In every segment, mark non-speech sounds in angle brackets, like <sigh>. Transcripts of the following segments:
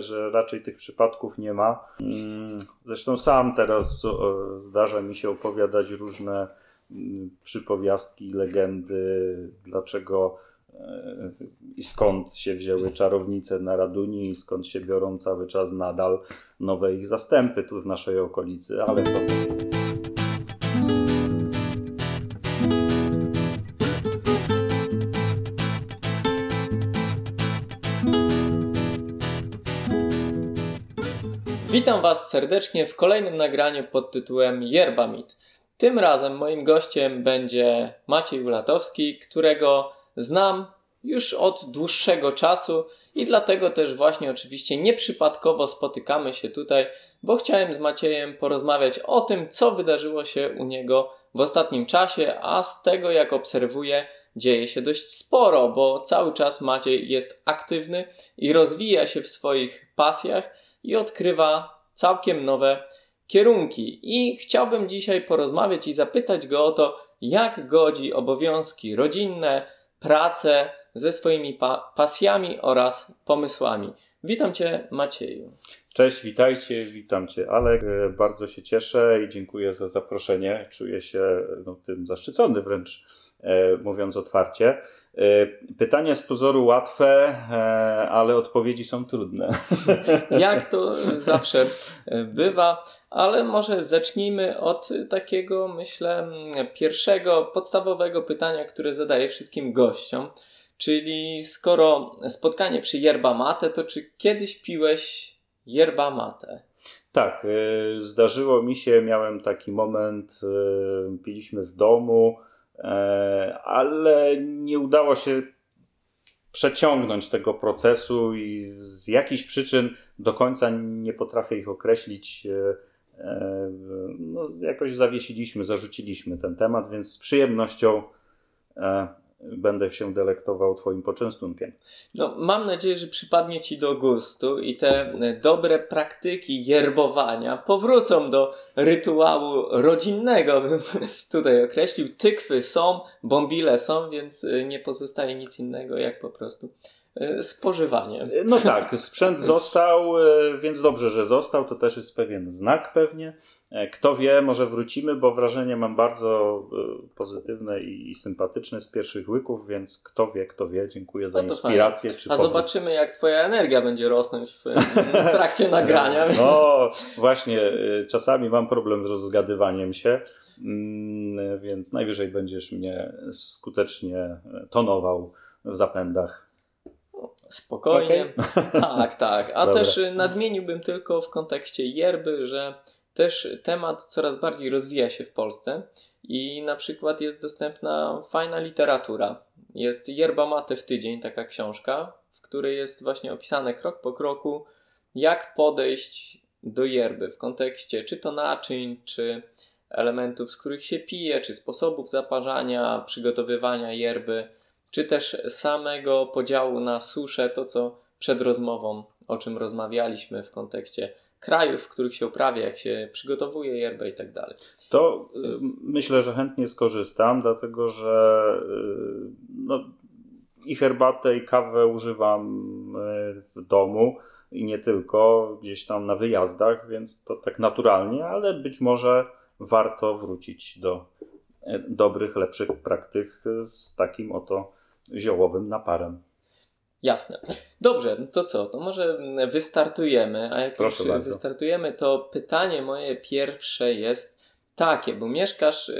że raczej tych przypadków nie ma. Mm, zresztą sam teraz zdarza mi się opowiadać różne mm, przypowiastki, legendy, dlaczego e, i skąd się wzięły czarownice na Raduni i skąd się biorą cały czas nadal nowe ich zastępy tu w naszej okolicy, ale to... Witam Was serdecznie w kolejnym nagraniu pod tytułem Yerba Meet. Tym razem moim gościem będzie Maciej Ulatowski, którego znam już od dłuższego czasu i dlatego też właśnie oczywiście nieprzypadkowo spotykamy się tutaj, bo chciałem z Maciejem porozmawiać o tym, co wydarzyło się u niego w ostatnim czasie, a z tego jak obserwuję, dzieje się dość sporo, bo cały czas Maciej jest aktywny i rozwija się w swoich pasjach i odkrywa całkiem nowe kierunki. I chciałbym dzisiaj porozmawiać i zapytać go o to, jak godzi obowiązki rodzinne, pracę ze swoimi pa pasjami oraz pomysłami. Witam Cię, Macieju. Cześć, witajcie, witam Cię, Alek. E, bardzo się cieszę i dziękuję za zaproszenie. Czuję się no, tym zaszczycony wręcz E, mówiąc otwarcie. E, pytanie z pozoru łatwe, e, ale odpowiedzi są trudne. <laughs> Jak to zawsze bywa, ale może zacznijmy od takiego, myślę, pierwszego, podstawowego pytania, które zadaję wszystkim gościom. Czyli skoro spotkanie przy yerba mate, to czy kiedyś piłeś yerba mate? Tak, zdarzyło mi się, miałem taki moment, piliśmy w domu, E, ale nie udało się przeciągnąć tego procesu i z jakichś przyczyn do końca nie potrafię ich określić. E, e, no, jakoś zawiesiliśmy, zarzuciliśmy ten temat, więc z przyjemnością będę się delektował Twoim poczęstunkiem. No, mam nadzieję, że przypadnie Ci do gustu i te e, dobre praktyki yerbowania powrócą do rytuału rodzinnego, <laughs> bym tutaj określił. Tykwy są, bombile są, więc e, nie pozostaje nic innego jak po prostu spożywanie. No tak, sprzęt <laughs> został, więc dobrze, że został. To też jest pewien znak pewnie. E, kto wie, może wrócimy, bo wrażenie mam bardzo e, pozytywne i, sympatyczne z pierwszych łyków, więc kto wie, kto wie. Dziękuję za no inspirację. Czy A powrót. zobaczymy, jak Twoja energia będzie rosnąć w, w <laughs> trakcie nagrania. No, właśnie, e, czasami mam problem z rozgadywaniem się, mm, więc najwyżej będziesz mnie skutecznie tonował w zapędach. Spokojnie. Okay. <laughs> Tak, tak. A Dobra. też nadmieniłbym tylko w kontekście yerby, że też temat coraz bardziej rozwija się w Polsce i na przykład jest dostępna fajna literatura. Jest Yerba Mate w tydzień, taka książka, w której jest właśnie opisane krok po kroku, jak podejść do yerby w kontekście czy to naczyń, czy elementów, z których się pije, czy sposobów zaparzania, przygotowywania yerby, czy też samego podziału na suszę, to co przed rozmową, o czym rozmawialiśmy w kontekście krajów, w których się uprawia, jak się przygotowuje yerbę i tak dalej. To y, Więc... myślę, że chętnie skorzystam, dlatego że y, no, i herbatę, i kawę używam y, w domu i nie tylko, gdzieś tam na wyjazdach, więc to tak naturalnie, ale być może warto wrócić do dobrych, lepszych praktyk z takim oto ziołowym naparem. Jasne. Dobrze, to co? To może wystartujemy. A jak Proszę już bardzo. wystartujemy, to pytanie moje pierwsze jest takie, bo mieszkasz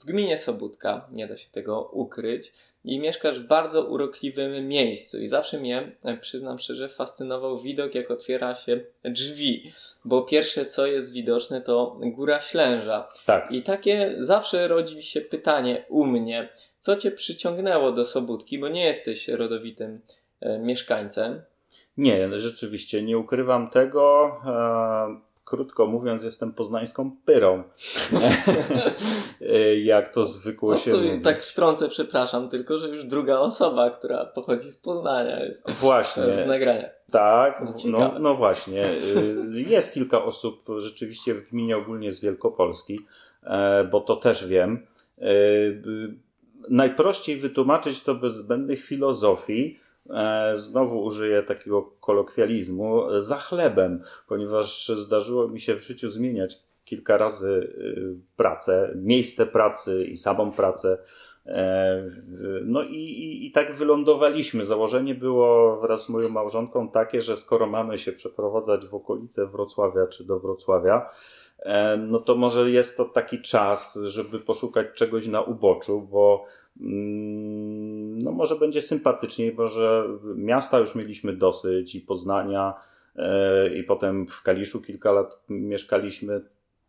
w gminie Sobótka, nie da się tego ukryć, i mieszkasz w bardzo urokliwym miejscu. I zawsze mnie, e, przyznam szczerze, fascynował widok, jak otwiera się drzwi, bo pierwsze co jest widoczne to góra Ślęża. Tak. I takie zawsze rodzi się pytanie u mnie, co cię przyciągnęło do Sobótki, bo nie jesteś rodowitym E, mieszkańcem. Nie, rzeczywiście nie ukrywam tego. E, krótko mówiąc, jestem poznańską pyrą. E, <laughs> jak to zwykło no, się to mówić. Tak wtrącę, przepraszam, tylko że już druga osoba, która pochodzi z Poznania jest właśnie, w nagraniach. Tak, no, no właśnie. Jest kilka osób rzeczywiście w gminie ogólnie z Wielkopolski, bo to też wiem. Najprościej wytłumaczyć to bez zbędnych filozofii, e, znowu użyję takiego kolokwializmu, za chlebem, ponieważ zdarzyło mi się w życiu zmieniać kilka razy y, pracę, miejsce pracy i samą pracę. E, no i, i, i, tak wylądowaliśmy. Założenie było wraz z moją małżonką takie, że skoro mamy się przeprowadzać w okolice Wrocławia czy do Wrocławia, e, no to może jest to taki czas, żeby poszukać czegoś na uboczu, bo mm, no może będzie sympatyczniej, bo że miasta już mieliśmy dosyć i Poznania e, i potem w Kaliszu kilka lat mieszkaliśmy.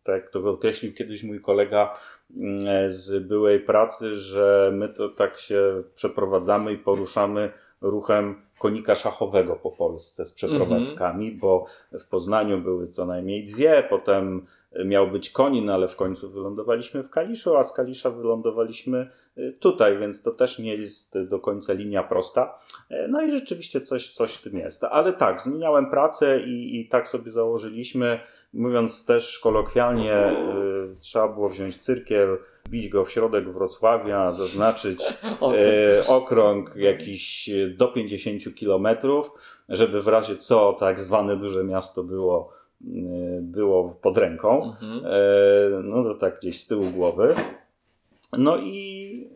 Tak to określił kiedyś mój kolega mm, z byłej pracy, że my to tak się przeprowadzamy i poruszamy ruchem konika szachowego po Polsce z przeprowadzkami, mm -hmm. bo w Poznaniu były co najmniej dwie, potem miał być Konin, ale w końcu wylądowaliśmy w Kaliszu, a z Kalisza wylądowaliśmy y, tutaj, więc to też nie jest do końca linia prosta. E, no i rzeczywiście coś, coś w tym jest. Ale tak, zmieniałem pracę i, i tak sobie założyliśmy, mówiąc też kolokwialnie, y, trzeba było wziąć cyrkiel, bić go w środek Wrocławia, zaznaczyć <laughs> e, okrąg jakiś do 50 kilometrów, żeby w razie co tak zwane duże miasto było Y, było pod ręką. Mhm. E, no to tak gdzieś z tyłu głowy. No i,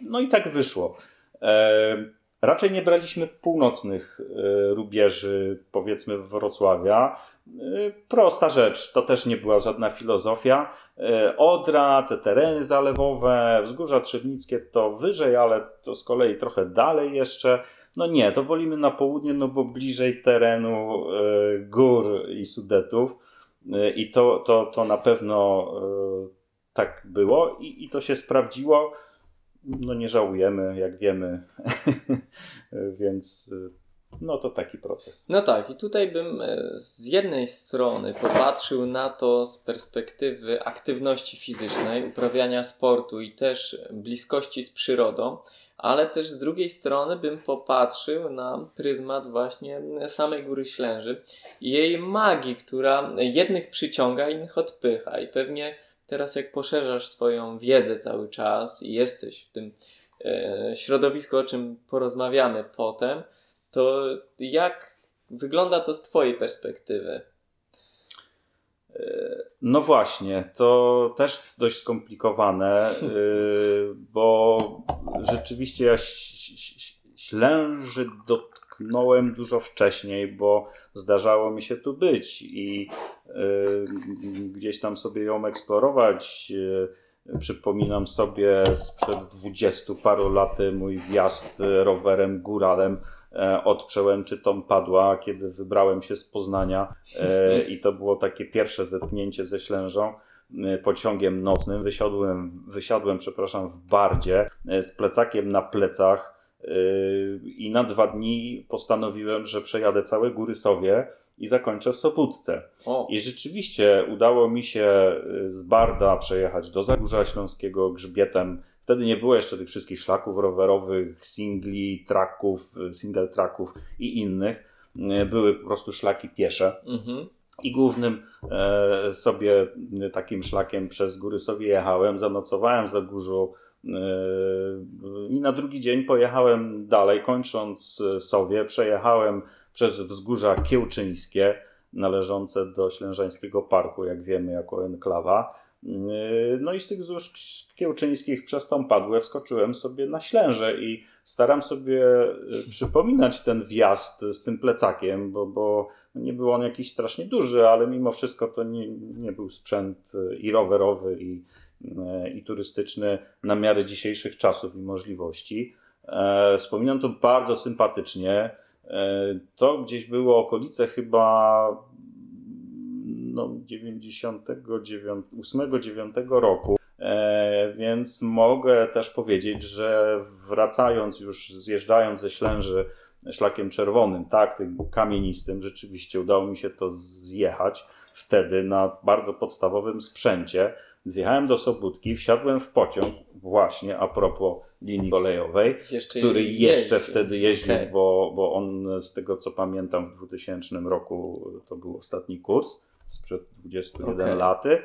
no i tak wyszło. E, raczej nie braliśmy północnych rubieży, powiedzmy Wrocławia. Prosta rzecz, to też nie była żadna filozofia. Odra, te tereny zalewowe, wzgórza trzewnickie to wyżej, ale to z kolei trochę dalej jeszcze. No nie, to wolimy na południe, no bo bliżej terenu y, gór i Sudetów y, i to, to, to na pewno y, tak było i, i to się sprawdziło. No nie żałujemy, jak wiemy, <laughs> więc no to taki proces. No tak, i tutaj bym z jednej strony popatrzył na to z perspektywy aktywności fizycznej, uprawiania sportu i też bliskości z przyrodą, ale też z drugiej strony bym popatrzył na pryzmat właśnie samej Góry Ślęży i jej magii, która jednych przyciąga, innych odpycha. I pewnie teraz jak poszerzasz swoją wiedzę cały czas i jesteś w tym e, środowisku, o czym porozmawiamy potem, to jak wygląda to z Twojej perspektywy? No właśnie, to też dość skomplikowane, y, <laughs> bo rzeczywiście ja ślęży dotknąłem dużo wcześniej, bo zdarzało mi się tu być i y, gdzieś tam sobie ją eksplorować. Przypominam sobie sprzed dwudziestu paru lat mój wjazd rowerem góralem E, od przełęczy Tom Padła, kiedy wybrałem się z Poznania e, i to było takie pierwsze zetknięcie ze Ślężą e, pociągiem nocnym. Wysiadłem, wysiadłem przepraszam, w Bardzie z plecakiem na plecach i na dwa dni postanowiłem, że przejadę całe Góry Sowie i zakończę w Sobótce. O. I rzeczywiście udało mi się z Barda przejechać do Zagórza Śląskiego grzbietem Wtedy nie było jeszcze tych wszystkich szlaków rowerowych, singli, tracków, single tracków i innych. E, były po prostu szlaki piesze. Mhm. I głównym e, sobie takim szlakiem przez góry sobie jechałem, zanocowałem za górzu e, i na drugi dzień pojechałem dalej, kończąc sobie, przejechałem przez wzgórza kiełczyńskie, należące do Ślężańskiego Parku, jak wiemy, jako enklawa. Yy, no i z tych złóż kiełczyńskich przez tą padłę wskoczyłem sobie na ślęże i staram sobie yy, przypominać ten wjazd z tym plecakiem, bo, bo nie był on jakiś strasznie duży, ale mimo wszystko to nie, nie był sprzęt yy, i rowerowy, i, i turystyczny na miarę dzisiejszych czasów i możliwości. Wspominam to bardzo sympatycznie. To gdzieś było okolice chyba no, 98-9 roku. E, więc mogę też powiedzieć, że wracając już, zjeżdżając ze Ślęży szlakiem czerwonym, tak, tym kamienistym, rzeczywiście udało mi się to zjechać wtedy na bardzo podstawowym sprzęcie. Zjechałem do Sobótki, wsiadłem w pociąg, właśnie a propos linii kolejowej, jeszcze który jeszcze wtedy jeździł, okay. bo, bo on z tego co pamiętam w 2000 roku to był ostatni kurs sprzed 21 Okej. laty.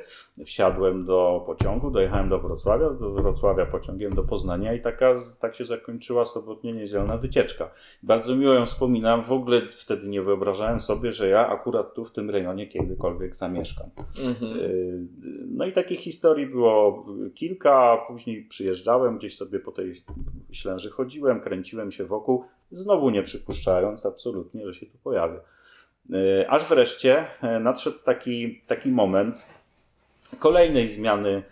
Wsiadłem do pociągu, dojechałem do Wrocławia, z do Wrocławia pociągiem do Poznania i taka, tak się zakończyła sobotnie niedzielna wycieczka. Bardzo miło ją wspominam. W ogóle wtedy nie wyobrażałem sobie, że ja akurat tu w tym rejonie kiedykolwiek zamieszkam. Mhm. Yy, No i takich historii było kilka, a później przyjeżdżałem, gdzieś sobie po tej Ślęży chodziłem, kręciłem się wokół, znowu nie przypuszczając absolutnie, że się tu pojawię. Yy, Aż wreszcie e, nadszedł taki, taki moment kolejnej zmiany,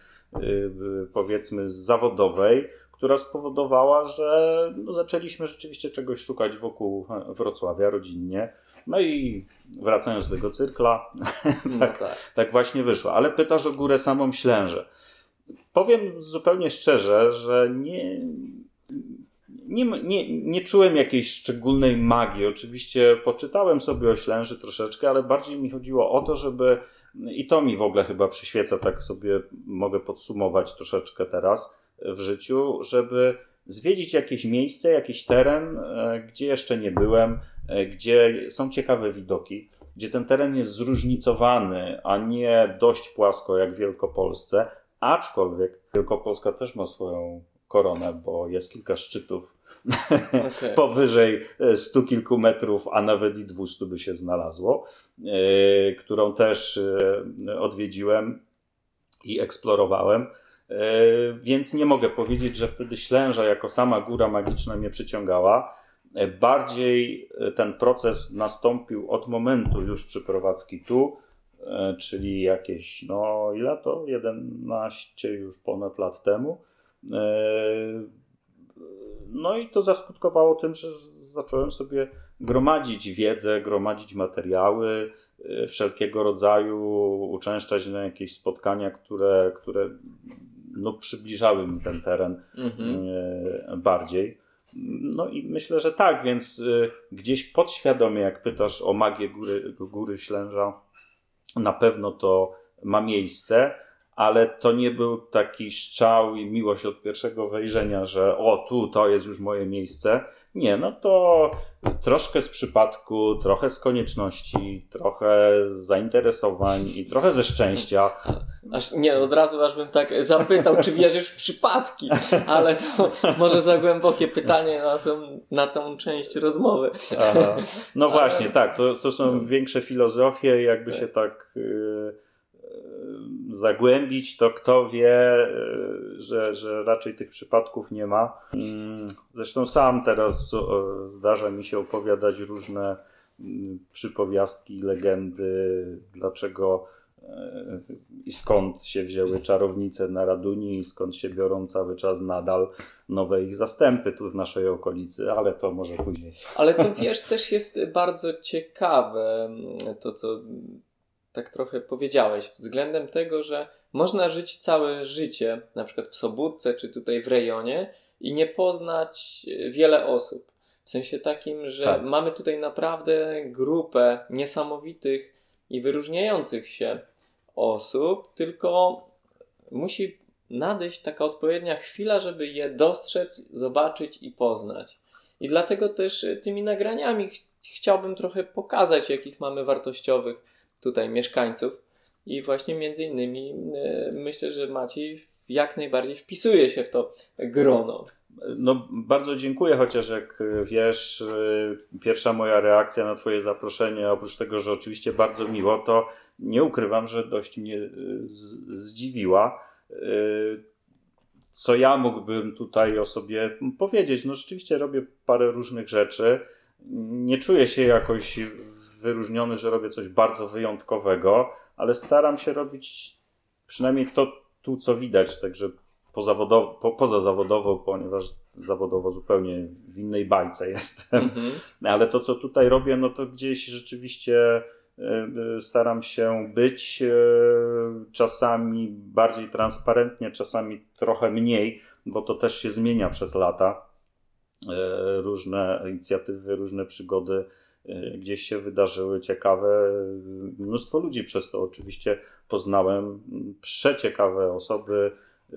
yy, powiedzmy, zawodowej, która spowodowała, że no, zaczęliśmy rzeczywiście czegoś szukać wokół Wrocławia rodzinnie. No i wracając do tego cyrkla, <laughs> No tak, tak. tak właśnie wyszło. Ale pytasz o górę samą Ślężę. Powiem zupełnie szczerze, że nie, nie, nie, nie czułem jakiejś szczególnej magii. Oczywiście poczytałem sobie o Ślęży troszeczkę, ale bardziej mi chodziło o to, żeby i to mi w ogóle chyba przyświeca, tak sobie mogę podsumować troszeczkę teraz w życiu, żeby zwiedzić jakieś miejsce, jakiś teren, e, gdzie jeszcze nie byłem, e, gdzie są ciekawe widoki, gdzie ten teren jest zróżnicowany, a nie dość płasko jak w Wielkopolsce, aczkolwiek Wielkopolska też ma swoją koronę, bo jest kilka szczytów Okej. <laughs> powyżej e, stu kilku metrów, a nawet i 200 by się znalazło, e, którą też e, odwiedziłem i eksplorowałem. Więc nie mogę powiedzieć, że wtedy Ślęża jako sama góra magiczna mnie przyciągała. Bardziej ten proces nastąpił od momentu już przyprowadzki tu, czyli jakieś, no ile to? 11 już ponad lat temu. No i to zaskutkowało tym, że zacząłem sobie gromadzić wiedzę, gromadzić materiały e, wszelkiego rodzaju, uczęszczać na jakieś spotkania, które, które no, przybliżały mi ten teren Mhm. e, bardziej. No i myślę, że tak, więc e, gdzieś podświadomie, jak pytasz o magię góry, góry Ślęża, na pewno to ma miejsce, ale to nie był taki szczał i miłość od pierwszego wejrzenia, że o, tu to jest już moje miejsce. Nie, no to troszkę z przypadku, trochę z konieczności, trochę z zainteresowań i trochę ze szczęścia. Aż nie, od razu aż bym tak zapytał, czy wierzysz w przypadki, ale to może za głębokie pytanie na tą, na tą część rozmowy. Aha. No Ale- właśnie, tak, to, to są większe filozofie, jakby się tak y, zagłębić, to kto wie, y, że, że raczej tych przypadków nie ma. Mm, Zresztą sam teraz o, zdarza mi się opowiadać różne mm, przypowiastki, legendy, dlaczego e, i skąd się wzięły czarownice na Raduni i skąd się biorą cały czas nadal nowe ich zastępy tu w naszej okolicy, ale to może później. Ale to wiesz, też jest bardzo ciekawe mm, to, co tak trochę powiedziałeś, względem tego, że można żyć całe życie, na przykład w Sobótce czy tutaj w rejonie i nie poznać wiele osób. W sensie takim, że Tak. mamy tutaj naprawdę grupę niesamowitych i wyróżniających się osób, tylko musi nadejść taka odpowiednia chwila, żeby je dostrzec, zobaczyć i poznać. I dlatego też e, tymi nagraniami ch- chciałbym trochę pokazać, jakich mamy wartościowych tutaj mieszkańców. I właśnie między innymi e, myślę, że Maciej jak najbardziej wpisuje się w to grono. No, bardzo dziękuję, chociaż jak y, wiesz, y, pierwsza moja reakcja na Twoje zaproszenie, oprócz tego, że oczywiście bardzo miło, to nie ukrywam, że dość mnie zdziwiła. Co ja mógłbym tutaj o sobie powiedzieć? No, rzeczywiście robię parę różnych rzeczy. Nie czuję się jakoś wyróżniony, że robię coś bardzo wyjątkowego, ale staram się robić przynajmniej to tu, co widać, także pozawodowo, po, pozazawodowo, ponieważ zawodowo zupełnie w innej bajce <laughs> jestem. Mhm. Ale to, co tutaj robię, no to gdzieś rzeczywiście e, staram się być e, czasami bardziej transparentnie, czasami trochę mniej, bo to też się zmienia przez lata. E, Różne inicjatywy, różne przygody gdzieś się wydarzyły ciekawe. Mnóstwo ludzi przez to oczywiście poznałem. Przeciekawe osoby, e,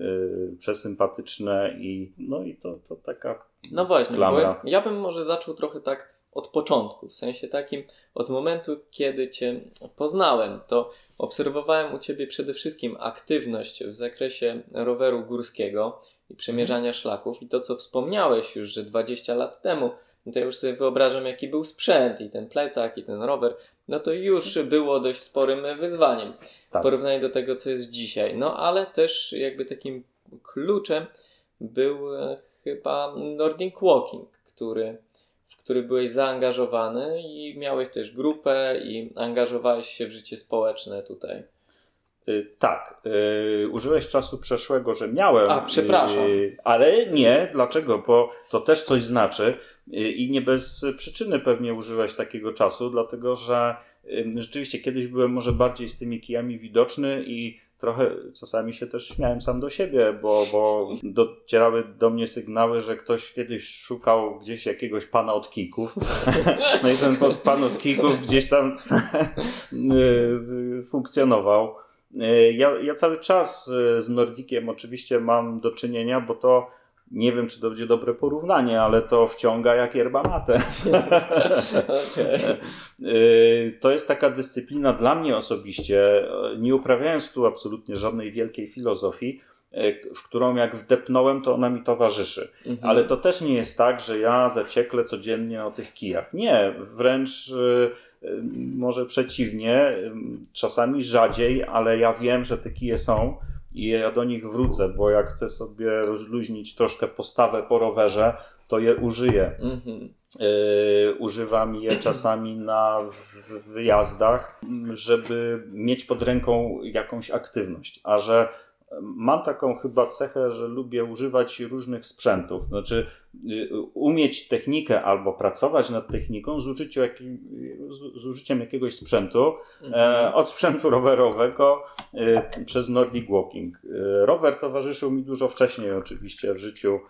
przesympatyczne i no i to, to taka No właśnie, bo Klamra. ja, ja bym może zaczął trochę tak od początku, w sensie takim od momentu, kiedy Cię poznałem, to obserwowałem u Ciebie przede wszystkim aktywność w zakresie roweru górskiego i przemierzania szlaków i to, co wspomniałeś już, że 20 lat temu, no to ja już sobie wyobrażam, jaki był sprzęt i ten plecak i ten rower, no to już było dość sporym wyzwaniem w Tak. porównaniu do tego, co jest dzisiaj. No ale też jakby takim kluczem był e, chyba Nordic Walking, który, w który byłeś zaangażowany i miałeś też grupę i angażowałeś się w życie społeczne tutaj. Y, Tak, y, użyłeś czasu przeszłego, że miałem. A, przepraszam. y, Ale nie, dlaczego? Bo to też coś znaczy y, i nie bez przyczyny pewnie użyłeś takiego czasu, dlatego że rzeczywiście kiedyś byłem może bardziej z tymi kijami widoczny i trochę czasami się też śmiałem sam do siebie, bo, bo docierały do mnie sygnały, że ktoś kiedyś szukał gdzieś jakiegoś pana od kijków. <laughs> No i ten pan od kijków gdzieś tam <laughs> y, funkcjonował. Y, Ja, ja cały czas y, z Nordikiem oczywiście mam do czynienia, bo to nie wiem, czy to będzie dobre porównanie, ale to wciąga jak yerba mate. Y, <laughs> To jest taka dyscyplina dla mnie osobiście, nie uprawiając tu absolutnie żadnej wielkiej filozofii, w którą jak wdepnąłem, to ona mi towarzyszy. Mhm. Ale to też nie jest tak, że ja zaciekle codziennie o tych kijach. Nie, wręcz y, y, może przeciwnie, czasami rzadziej, ale ja wiem, że te kije są i ja do nich wrócę, bo jak chcę sobie rozluźnić troszkę postawę po rowerze, to je użyję. Yy, używam je <clears throat> czasami na wyjazdach, żeby mieć pod ręką jakąś aktywność. A że mam taką chyba cechę, że lubię używać różnych sprzętów. Znaczy, yy, umieć technikę albo pracować nad techniką z, użyciu jaki, z, użyciem jakiegoś sprzętu, Mhm. E, od sprzętu <laughs> rowerowego przez Nordic Walking. Rower towarzyszył mi dużo wcześniej oczywiście w życiu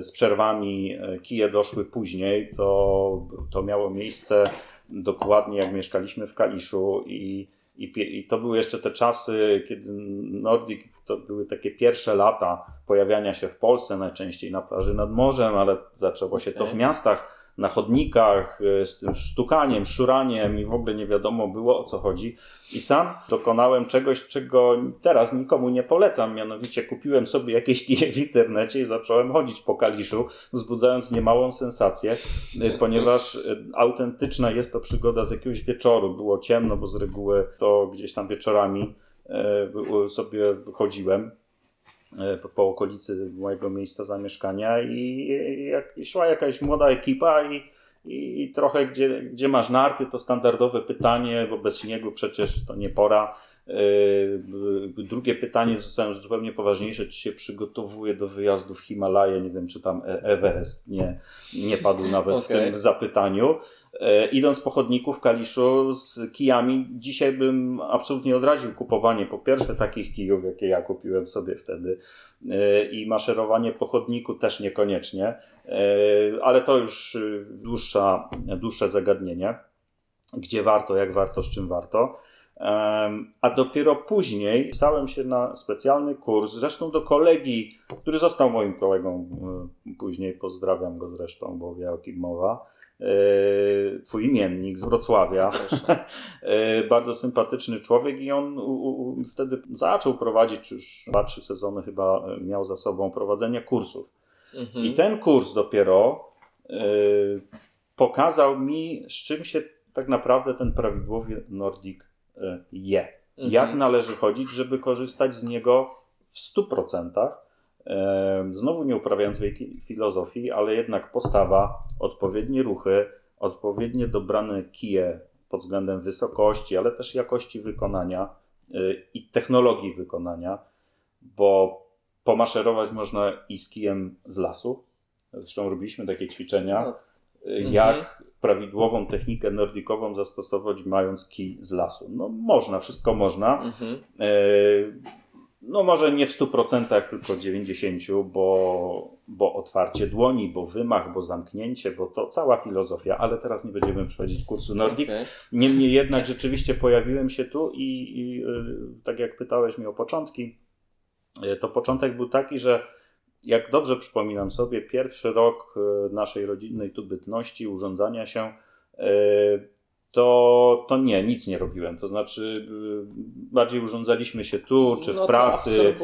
z przerwami. Kije doszły później. To, to miało miejsce dokładnie jak mieszkaliśmy w Kaliszu i, i, i to były jeszcze te czasy, kiedy Nordic to były takie pierwsze lata pojawiania się w Polsce, najczęściej na plaży nad morzem, ale zaczęło się to Okej. w miastach na chodnikach, y, z tym stukaniem, szuraniem i w ogóle nie wiadomo było o co chodzi. I sam dokonałem czegoś, czego teraz nikomu nie polecam. Mianowicie kupiłem sobie jakieś kije w internecie i zacząłem chodzić po Kaliszu, wzbudzając niemałą sensację, y, ponieważ y, autentyczna jest to przygoda z jakiegoś wieczoru. Było ciemno, bo z reguły to gdzieś tam wieczorami sobie chodziłem po, po okolicy mojego miejsca zamieszkania i, jak, szła jakaś młoda ekipa i, i, i trochę gdzie, gdzie masz narty, to standardowe pytanie, wobec śniegu przecież to nie pora. B- Drugie pytanie zostało zupełnie poważniejsze, czy się przygotowuje do wyjazdu w Himalaje, nie wiem czy tam E- Everest nie, nie padł nawet w Okej. tym zapytaniu. E, Idąc po chodniku w Kaliszu z kijami, dzisiaj bym absolutnie odradził kupowanie po pierwsze takich kijów, jakie ja kupiłem sobie wtedy e, i maszerowanie po chodniku też niekoniecznie, ale to już dłuższa, dłuższe zagadnienie, gdzie warto, jak warto, z czym warto. A dopiero później pisałem się na specjalny kurs, zresztą do kolegi, który został moim kolegą e, później, pozdrawiam go zresztą, bo wie o kim mowa, e, twój imiennik z Wrocławia, <laughs> E, bardzo sympatyczny człowiek i on u, u, u, wtedy zaczął prowadzić, już dwa, trzy sezony chyba miał za sobą prowadzenie kursów. Mhm. I ten kurs dopiero pokazał mi, z czym się tak naprawdę ten prawidłowy Nordic je. Mhm. Jak należy chodzić, żeby korzystać z niego w 100%. E, Znowu nie uprawiając wielkiej filozofii, ale jednak postawa, odpowiednie ruchy, odpowiednie dobrane kije pod względem wysokości, ale też jakości wykonania y, i technologii wykonania, bo pomaszerować można i z kijem z lasu. Zresztą robiliśmy takie ćwiczenia, No, y, Mhm. jak prawidłową technikę nordikową zastosować mając kij z lasu. No można, wszystko można. Mhm. E, No może nie w 100%, tylko 90%, bo, bo otwarcie dłoni, bo wymach, bo zamknięcie, bo to cała filozofia, ale teraz nie będziemy przechodzić kursu Nordic. Okej. Niemniej jednak rzeczywiście pojawiłem się tu i, i y, tak jak pytałeś mnie o początki, y, to początek był taki, że jak dobrze przypominam sobie, pierwszy rok e, naszej rodzinnej tu bytności, urządzania się, e, to, to nie, nic nie robiłem. To znaczy, bardziej urządzaliśmy się tu, czy no w pracy,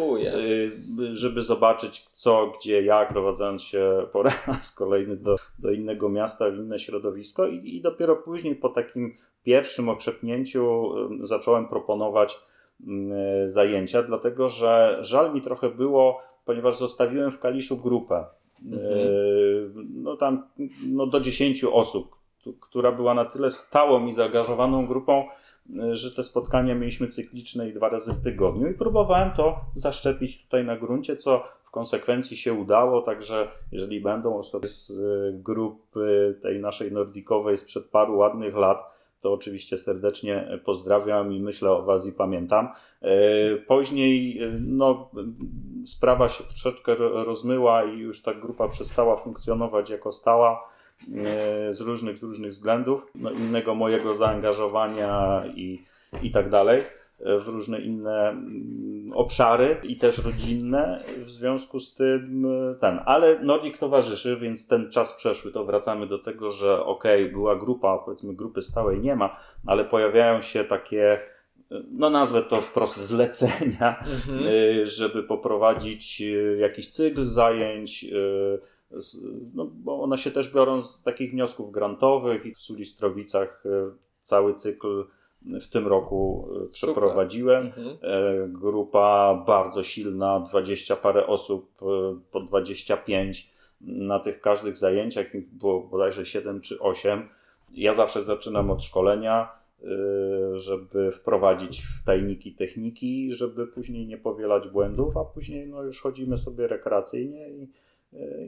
y, żeby zobaczyć co, gdzie, jak, prowadzając się po <laughs> raz kolejny do, do innego miasta, w inne środowisko. I, I dopiero później, po takim pierwszym okrzepnięciu, zacząłem proponować zajęcia, dlatego że żal mi trochę było, ponieważ zostawiłem w Kaliszu grupę. Mhm. No tam no do 10 osób, która była na tyle stałą i zaangażowaną grupą, y, że te spotkania mieliśmy cykliczne i dwa razy w tygodniu i próbowałem to zaszczepić tutaj na gruncie, co w konsekwencji się udało, także jeżeli będą osoby z y, grupy tej naszej nordikowej sprzed paru ładnych lat, to oczywiście serdecznie pozdrawiam i myślę o Was i pamiętam. Y, później no, sprawa się troszeczkę rozmyła i już ta grupa przestała funkcjonować jako stała E, z różnych, z różnych względów, no, innego mojego zaangażowania i, i tak dalej e, w różne inne mm, obszary i też rodzinne w związku z tym e, ten, ale Nordic towarzyszy, więc ten czas przeszły, to wracamy do tego, że okej, okay, była grupa, powiedzmy grupy stałej nie ma, ale pojawiają się takie no nazwę to wprost <laughs> zlecenia, mhm. żeby poprowadzić jakiś cykl zajęć, no, bo one się też biorą z takich wniosków grantowych i w Sulistrowicach e, cały cykl w tym roku e, przeprowadziłem. Mhm. E, grupa bardzo silna, 20 parę osób, po 25 na tych każdych zajęciach, było bodajże 7 czy 8. Ja zawsze zaczynam od szkolenia, żeby wprowadzić w tajniki techniki, żeby później nie powielać błędów, a później no, już chodzimy sobie rekreacyjnie i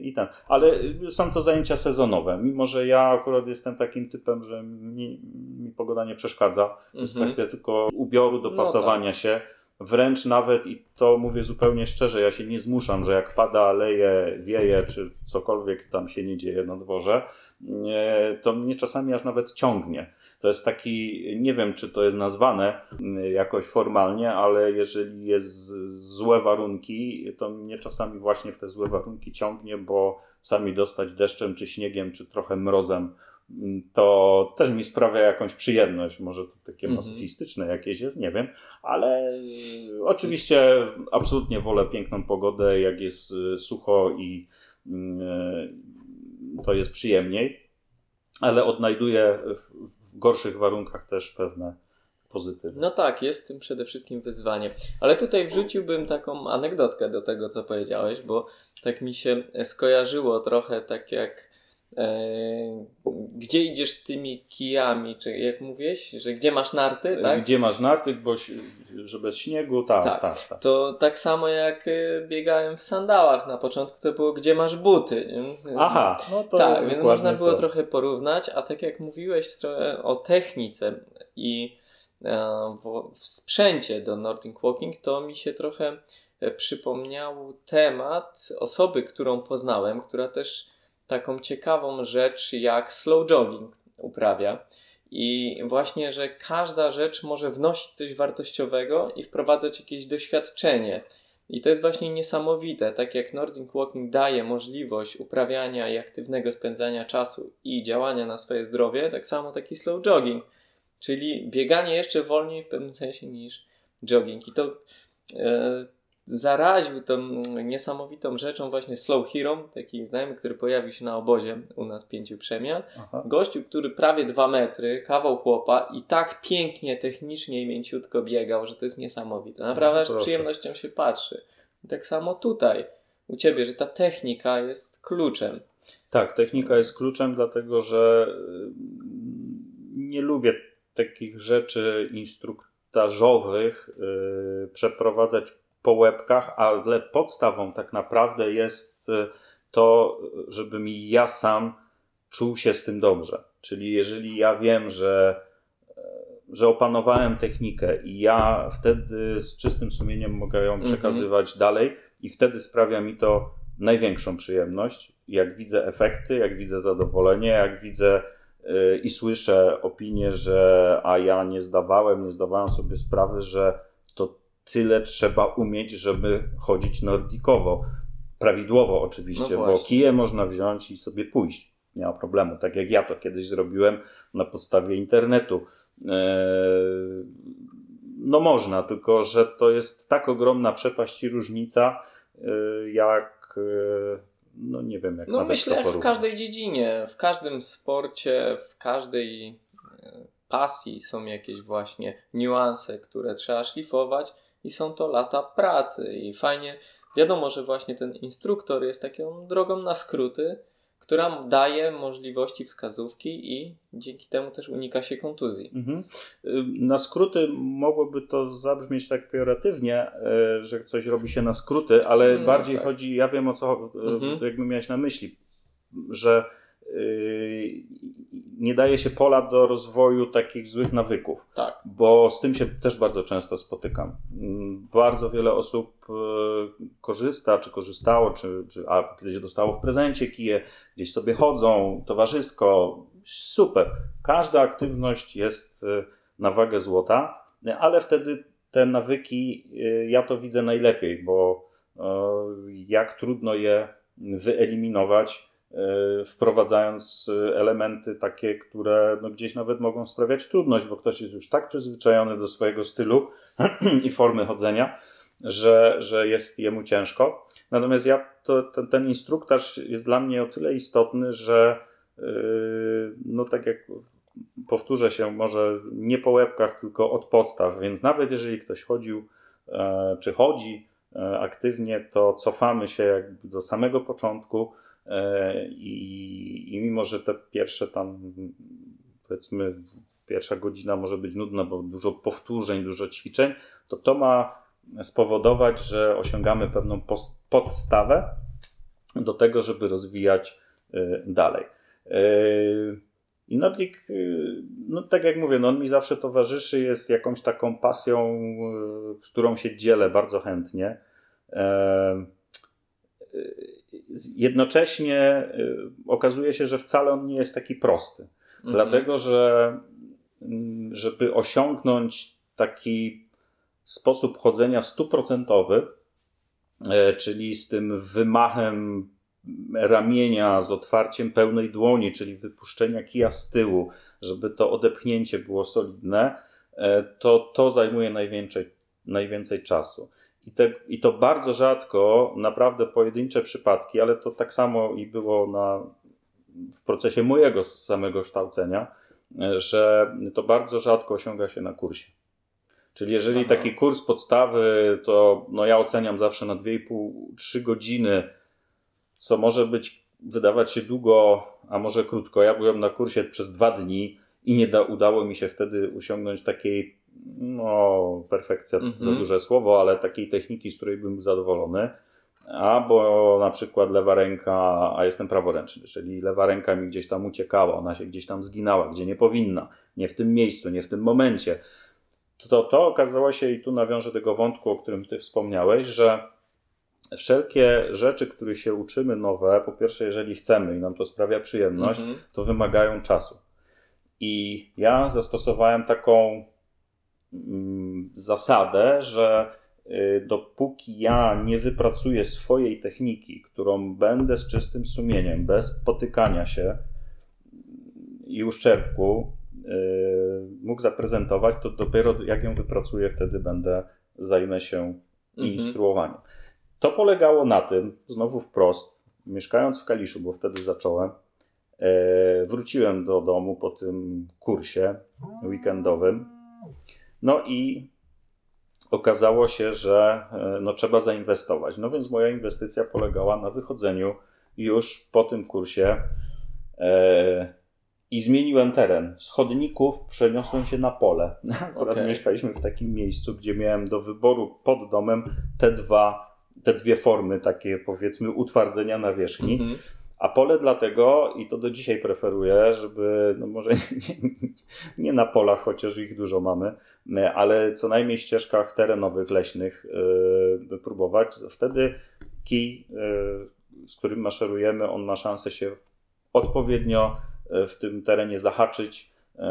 i ten. Ale są to zajęcia sezonowe. Mimo, że ja akurat jestem takim typem, że mi, mi pogoda nie przeszkadza. To jest mhm. kwestia tylko ubioru, dopasowania no tak. się. Wręcz nawet, i to mówię zupełnie szczerze, ja się nie zmuszam, że jak pada, leje, wieje, czy cokolwiek tam się nie dzieje na dworze, to mnie czasami aż nawet ciągnie. To jest taki, nie wiem czy to jest nazwane mm, jakoś formalnie, ale jeżeli jest złe warunki, to mnie czasami właśnie w te złe warunki ciągnie, bo sami dostać deszczem, czy śniegiem, czy trochę mrozem mm, to też mi sprawia jakąś przyjemność. Może to takie mm masochistyczne jakieś jest, nie wiem, ale y, oczywiście absolutnie wolę piękną pogodę, jak jest y, sucho i y, to jest przyjemniej, ale odnajduję w gorszych warunkach też pewne pozytywy. No tak, jest tym przede wszystkim wyzwanie. Ale tutaj wrzuciłbym taką anegdotkę do tego, co powiedziałeś, bo tak mi się skojarzyło trochę tak jak gdzie idziesz z tymi kijami? Czy jak mówiłeś, że gdzie masz narty, tak? Gdzie masz narty, bo że bez śniegu, tak, tak, tak, tak. To tak samo jak e, biegałem w sandałach na początku, to było gdzie masz buty. Aha, no to Tak, więc można było to. trochę porównać, a tak jak mówiłeś o technice i e, w sprzęcie do Nordic Walking, to mi się trochę przypomniał temat osoby, którą poznałem, która też taką ciekawą rzecz jak slow jogging uprawia. I właśnie, że każda rzecz może wnosić coś wartościowego i wprowadzać jakieś doświadczenie. I to jest właśnie niesamowite. Tak jak Nordic Walking daje możliwość uprawiania i aktywnego spędzania czasu i działania na swoje zdrowie, tak samo taki slow jogging. Czyli bieganie jeszcze wolniej w pewnym sensie niż jogging. I to e, zaraził tą niesamowitą rzeczą właśnie Slow Hero, taki znajomy, który pojawił się na obozie u nas pięciu przemian. Aha. Gościu, który prawie dwa metry, kawał chłopa i tak pięknie, technicznie i mięciutko biegał, że to jest niesamowite. Naprawdę no, z przyjemnością się patrzy. I tak samo tutaj u Ciebie, że ta technika jest kluczem. Tak, technika jest kluczem, dlatego że y, nie lubię takich rzeczy instruktażowych yy, przeprowadzać po łebkach, ale podstawą tak naprawdę jest e, to, żebym ja sam czuł się z tym dobrze. Czyli jeżeli ja wiem, że, e, że opanowałem technikę i ja wtedy z czystym sumieniem mogę ją mhm. przekazywać -hmm. dalej i wtedy sprawia mi to największą przyjemność. Jak widzę efekty, jak widzę zadowolenie, jak widzę yy, i słyszę opinię, że a ja nie zdawałem, nie zdawałem sobie sprawy, że tyle trzeba umieć, żeby chodzić nordikowo. prawidłowo oczywiście, No bo kije można wziąć i sobie pójść. Nie ma problemu. Tak jak ja to kiedyś zrobiłem na podstawie internetu. Eee, No można, tylko że to jest tak ogromna przepaść i różnica, e, jak e, no nie wiem jak No myślę, w każdej dziedzinie, w każdym sporcie, w każdej e, pasji są jakieś właśnie niuanse, które trzeba szlifować i są to lata pracy i fajnie, wiadomo, że właśnie ten instruktor jest taką drogą na skróty, która daje możliwości wskazówki i dzięki temu też unika się kontuzji. Mhm. Na skróty mogłoby to zabrzmieć tak pejoratywnie, e, że coś robi się na skróty, ale No, bardziej tak. chodzi, ja wiem o co, e, Mhm. jakby miałeś na myśli, że y, nie daje się pola do rozwoju takich złych nawyków, Tak. bo z tym się też bardzo często spotykam. Mm, Bardzo wiele osób e, korzysta, czy korzystało, czy, czy a kiedyś dostało w prezencie kije, gdzieś sobie chodzą, towarzysko, super. Każda aktywność jest e, na wagę złota, ale wtedy te nawyki, e, ja to widzę najlepiej, bo jak trudno je wyeliminować, wprowadzając e, elementy takie, które no gdzieś nawet mogą sprawiać trudność, bo ktoś jest już tak przyzwyczajony do swojego stylu <clears throat> i formy chodzenia, że, że jest jemu ciężko. Natomiast ja, to, ten, ten instruktaż jest dla mnie o tyle istotny, że yy, no tak jak powtórzę się, może nie po łebkach, tylko od podstaw, więc nawet jeżeli ktoś chodził e, czy chodzi e, aktywnie, to cofamy się jakby do samego początku i, i mimo, że te pierwsze tam powiedzmy pierwsza godzina może być nudna, bo dużo powtórzeń, dużo ćwiczeń, to to ma spowodować, że osiągamy pewną podstawę do tego, żeby rozwijać y, dalej. Y, I Nordic, y, no tak jak mówię, no on mi zawsze towarzyszy, jest jakąś taką pasją, z którą się dzielę bardzo chętnie. Jednocześnie y, okazuje się, że wcale on nie jest taki prosty. Mhm. Dlatego, że mm, żeby osiągnąć taki sposób chodzenia stuprocentowy, e, czyli z tym wymachem ramienia, z otwarciem pełnej dłoni, czyli wypuszczenia kija z tyłu, żeby to odepchnięcie było solidne, e, to to zajmuje najwięcej, najwięcej czasu. I, te, I to bardzo rzadko, naprawdę pojedyncze przypadki, ale to tak samo i było na, w procesie mojego samego kształcenia, e, że to bardzo rzadko osiąga się na kursie. Czyli jeżeli Aha. taki kurs podstawy, to no ja oceniam zawsze na 2,5-3 godziny, co może być, wydawać się długo, a może krótko. Ja byłem na kursie przez dwa dni i nie da, udało mi się wtedy osiągnąć takiej, no, perfekcja Mhm. za duże słowo, ale takiej techniki, z której bym był zadowolony. Albo na przykład lewa ręka, a jestem praworęczny, czyli lewa ręka mi gdzieś tam uciekała, ona się gdzieś tam zginęła, gdzie nie powinna, nie w tym miejscu, nie w tym momencie. To, to okazało się, i tu nawiążę tego wątku, o którym Ty wspomniałeś, że wszelkie rzeczy, których się uczymy nowe, po pierwsze, jeżeli chcemy i nam to sprawia przyjemność, Mhm. to wymagają czasu. I ja zastosowałem taką mm, zasadę, że y, dopóki ja nie wypracuję swojej techniki, którą będę z czystym sumieniem, bez potykania się i uszczerbku y, mógł zaprezentować, to dopiero jak ją wypracuję, wtedy będę zajmę się Mhm. instruowaniem. To polegało na tym, znowu wprost, mieszkając w Kaliszu, bo wtedy zacząłem, e, wróciłem do domu po tym kursie weekendowym. No i okazało się, że e, no, trzeba zainwestować. No więc moja inwestycja polegała na wychodzeniu już po tym kursie e, i zmieniłem teren. Z chodników przeniosłem się na pole. <laughs> Akurat Okej. mieszkaliśmy w takim miejscu, gdzie miałem do wyboru pod domem te dwa, te dwie formy takie powiedzmy utwardzenia nawierzchni. Mhm. A pole dlatego, i to do dzisiaj preferuję, żeby, no może <laughs> nie, nie na polach, chociaż ich dużo mamy, e, ale co najmniej ścieżkach terenowych, leśnych yy, próbować. Wtedy kij, yy, z którym maszerujemy, on ma szansę się odpowiednio yy, w tym terenie zahaczyć, yy,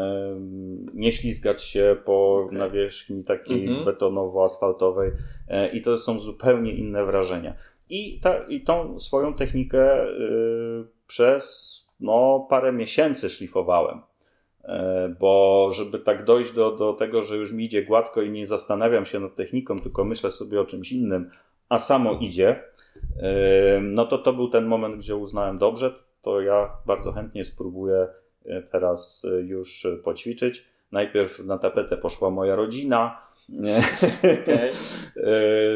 nie ślizgać się po Okej. nawierzchni takiej Mhm. betonowo-asfaltowej yy, i to są zupełnie inne wrażenia. I, ta, i tą swoją technikę y, przez no, parę miesięcy szlifowałem. E, bo żeby tak dojść do, do tego, że już mi idzie gładko i nie zastanawiam się nad techniką, tylko myślę sobie o czymś innym, a samo idzie, e, no to to był ten moment, gdzie uznałem dobrze, to ja bardzo chętnie spróbuję e, teraz już poćwiczyć. Najpierw na tapetę poszła moja rodzina, okay.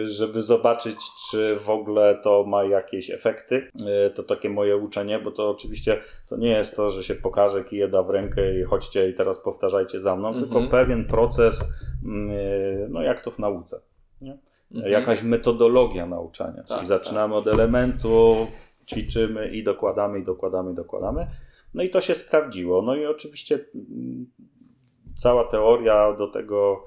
<laughs> żeby zobaczyć, czy w ogóle to ma jakieś efekty. To takie moje uczenie, bo to oczywiście to nie jest to, że się pokaże kije da w rękę i chodźcie i teraz powtarzajcie za mną, mm -hmm. tylko mhm. pewien proces, mm, no jak to w nauce. Nie? -hmm. Jakaś metodologia nauczania, czyli tak, zaczynamy tak. od elementu, ćwiczymy i dokładamy, i dokładamy, i dokładamy. No i to się sprawdziło. No i oczywiście mm, cała teoria do tego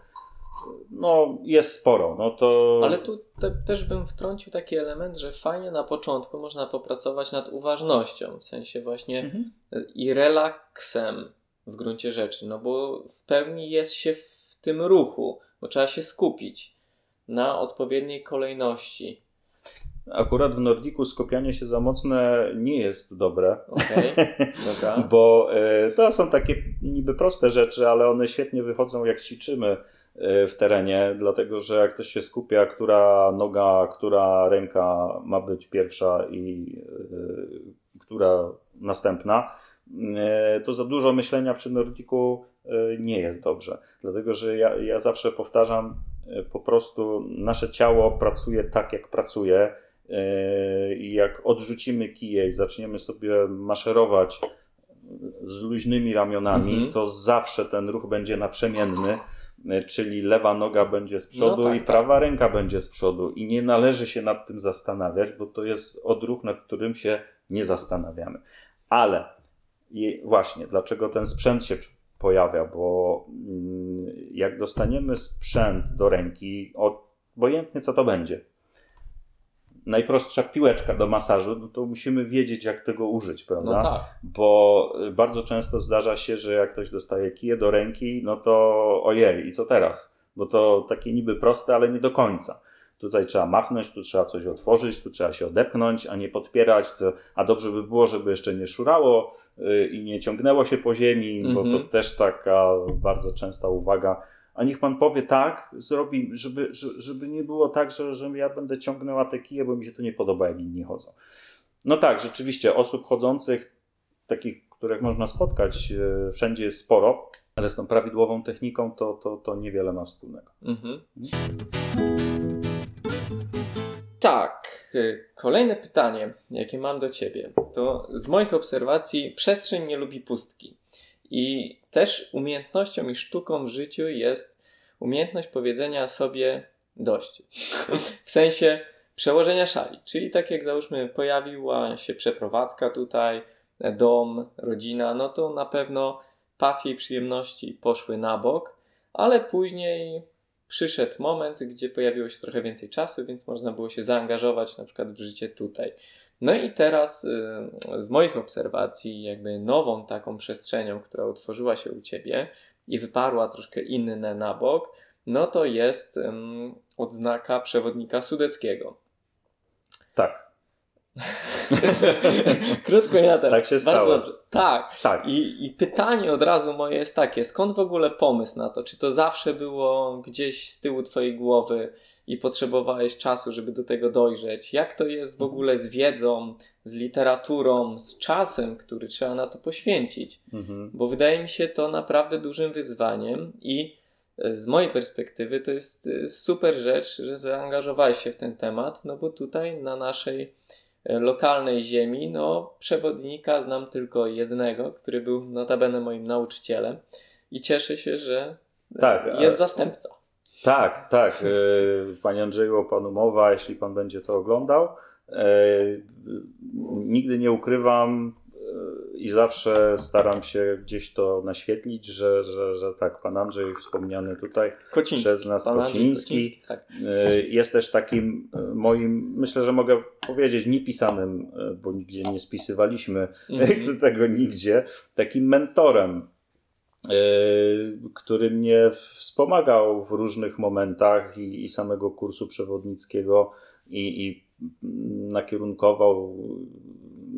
no, jest sporo. No to... Ale tu te, też bym wtrącił taki element, że fajnie na początku można popracować nad uważnością, w sensie właśnie mhm. i relaksem w gruncie rzeczy, no bo w pełni jest się w tym ruchu, bo trzeba się skupić na odpowiedniej kolejności. Akurat w Nordiku skupianie się za mocne nie jest dobre. Okay, <laughs> Bo y, to są takie niby proste rzeczy, ale one świetnie wychodzą jak ćwiczymy w terenie, dlatego że jak ktoś się skupia, która noga, która ręka ma być pierwsza i y, która następna, y, to za dużo myślenia przy Nordiku y, nie jest dobrze. Dlatego, że ja, ja zawsze powtarzam, po prostu nasze ciało pracuje tak, jak pracuje. I jak odrzucimy kije i zaczniemy sobie maszerować z luźnymi ramionami, mm -hmm. to zawsze ten ruch będzie naprzemienny czyli lewa noga będzie z przodu no tak, i tak. prawa tak. ręka będzie z przodu. I nie należy się nad tym zastanawiać, bo to jest odruch, nad którym się nie zastanawiamy. Ale właśnie, dlaczego ten sprzęt się pojawia? Bo mm, jak dostaniemy sprzęt do ręki, obojętnie co to będzie, najprostsza piłeczka do masażu, no to musimy wiedzieć, jak tego użyć, prawda? No tak. Bo bardzo często zdarza się, że jak ktoś dostaje kije do ręki, no to ojej, i co teraz? Bo to takie niby proste, ale nie do końca. Tutaj trzeba machnąć, tu trzeba coś otworzyć, tu trzeba się odepchnąć, a nie podpierać. A dobrze by było, żeby jeszcze nie szurało y, i nie ciągnęło się po ziemi, bo to mhm. też taka bardzo częsta uwaga a niech pan powie tak, zrobi, żeby, żeby nie było tak, że, że ja będę ciągnęła te kije, bo mi się to nie podoba, jak inni chodzą. No tak, rzeczywiście, osób chodzących, takich, których można spotkać, e, wszędzie jest sporo, ale z tą prawidłową techniką to, to, to niewiele ma wspólnego. Mhm. Tak, e, kolejne pytanie, jakie mam do ciebie, to z moich obserwacji przestrzeń nie lubi pustki. I też umiejętnością i sztuką w życiu jest umiejętność powiedzenia sobie dość. w sensie przełożenia szali. Czyli tak jak załóżmy pojawiła się przeprowadzka tutaj, dom, rodzina, no to na pewno pasje i przyjemności poszły na bok, ale później przyszedł moment, gdzie pojawiło się trochę więcej czasu, więc można było się zaangażować na przykład w życie tutaj. No i teraz y, z moich obserwacji, jakby nową taką przestrzenią, która utworzyła się u ciebie i wyparła troszkę inne na bok, no to jest odznaka przewodnika sudeckiego. Tak. <laughs> Krótko i na temat. Tak się stało. Bardzo dobrze. Tak. tak. I, I pytanie od razu moje jest takie, skąd w ogóle pomysł na to? Czy to zawsze było gdzieś z tyłu twojej głowy? I potrzebowałeś czasu, żeby do tego dojrzeć. Jak to jest w mhm. ogóle z wiedzą, z literaturą, z czasem, który trzeba na to poświęcić? Mhm. Bo wydaje mi się to naprawdę dużym wyzwaniem i e, z mojej perspektywy to jest e, super rzecz, że zaangażowałeś się w ten temat, no bo tutaj na naszej e, lokalnej ziemi, no przewodnika znam tylko jednego, który był notabene moim nauczycielem i cieszę się, że tak, jest zastępca. Tak, tak. E, panie Andrzeju, o panu mowa, jeśli pan będzie to oglądał. E, nigdy nie ukrywam e, i zawsze staram się gdzieś to naświetlić, że, że, że tak, pan Andrzej wspomniany tutaj Kociński, przez nas Kociński, Kociński tak. jest też takim moim, myślę, że mogę powiedzieć, niepisanym, bo nigdzie nie spisywaliśmy mm -hmm. <laughs> tego nigdzie, takim mentorem który mnie wspomagał w różnych momentach i, i samego kursu przewodnickiego i, i nakierunkował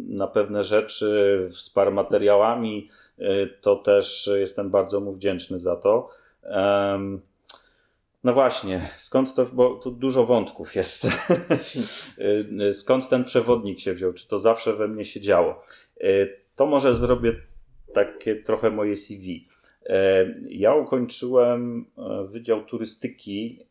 na pewne rzeczy, wsparł materiałami, to też jestem bardzo mu wdzięczny za to. No właśnie, skąd to, bo tu dużo wątków jest. <laughs> skąd ten przewodnik się wziął? Czy to zawsze we mnie się działo? To może zrobię takie trochę moje CV. Ja ukończyłem Wydział Turystyki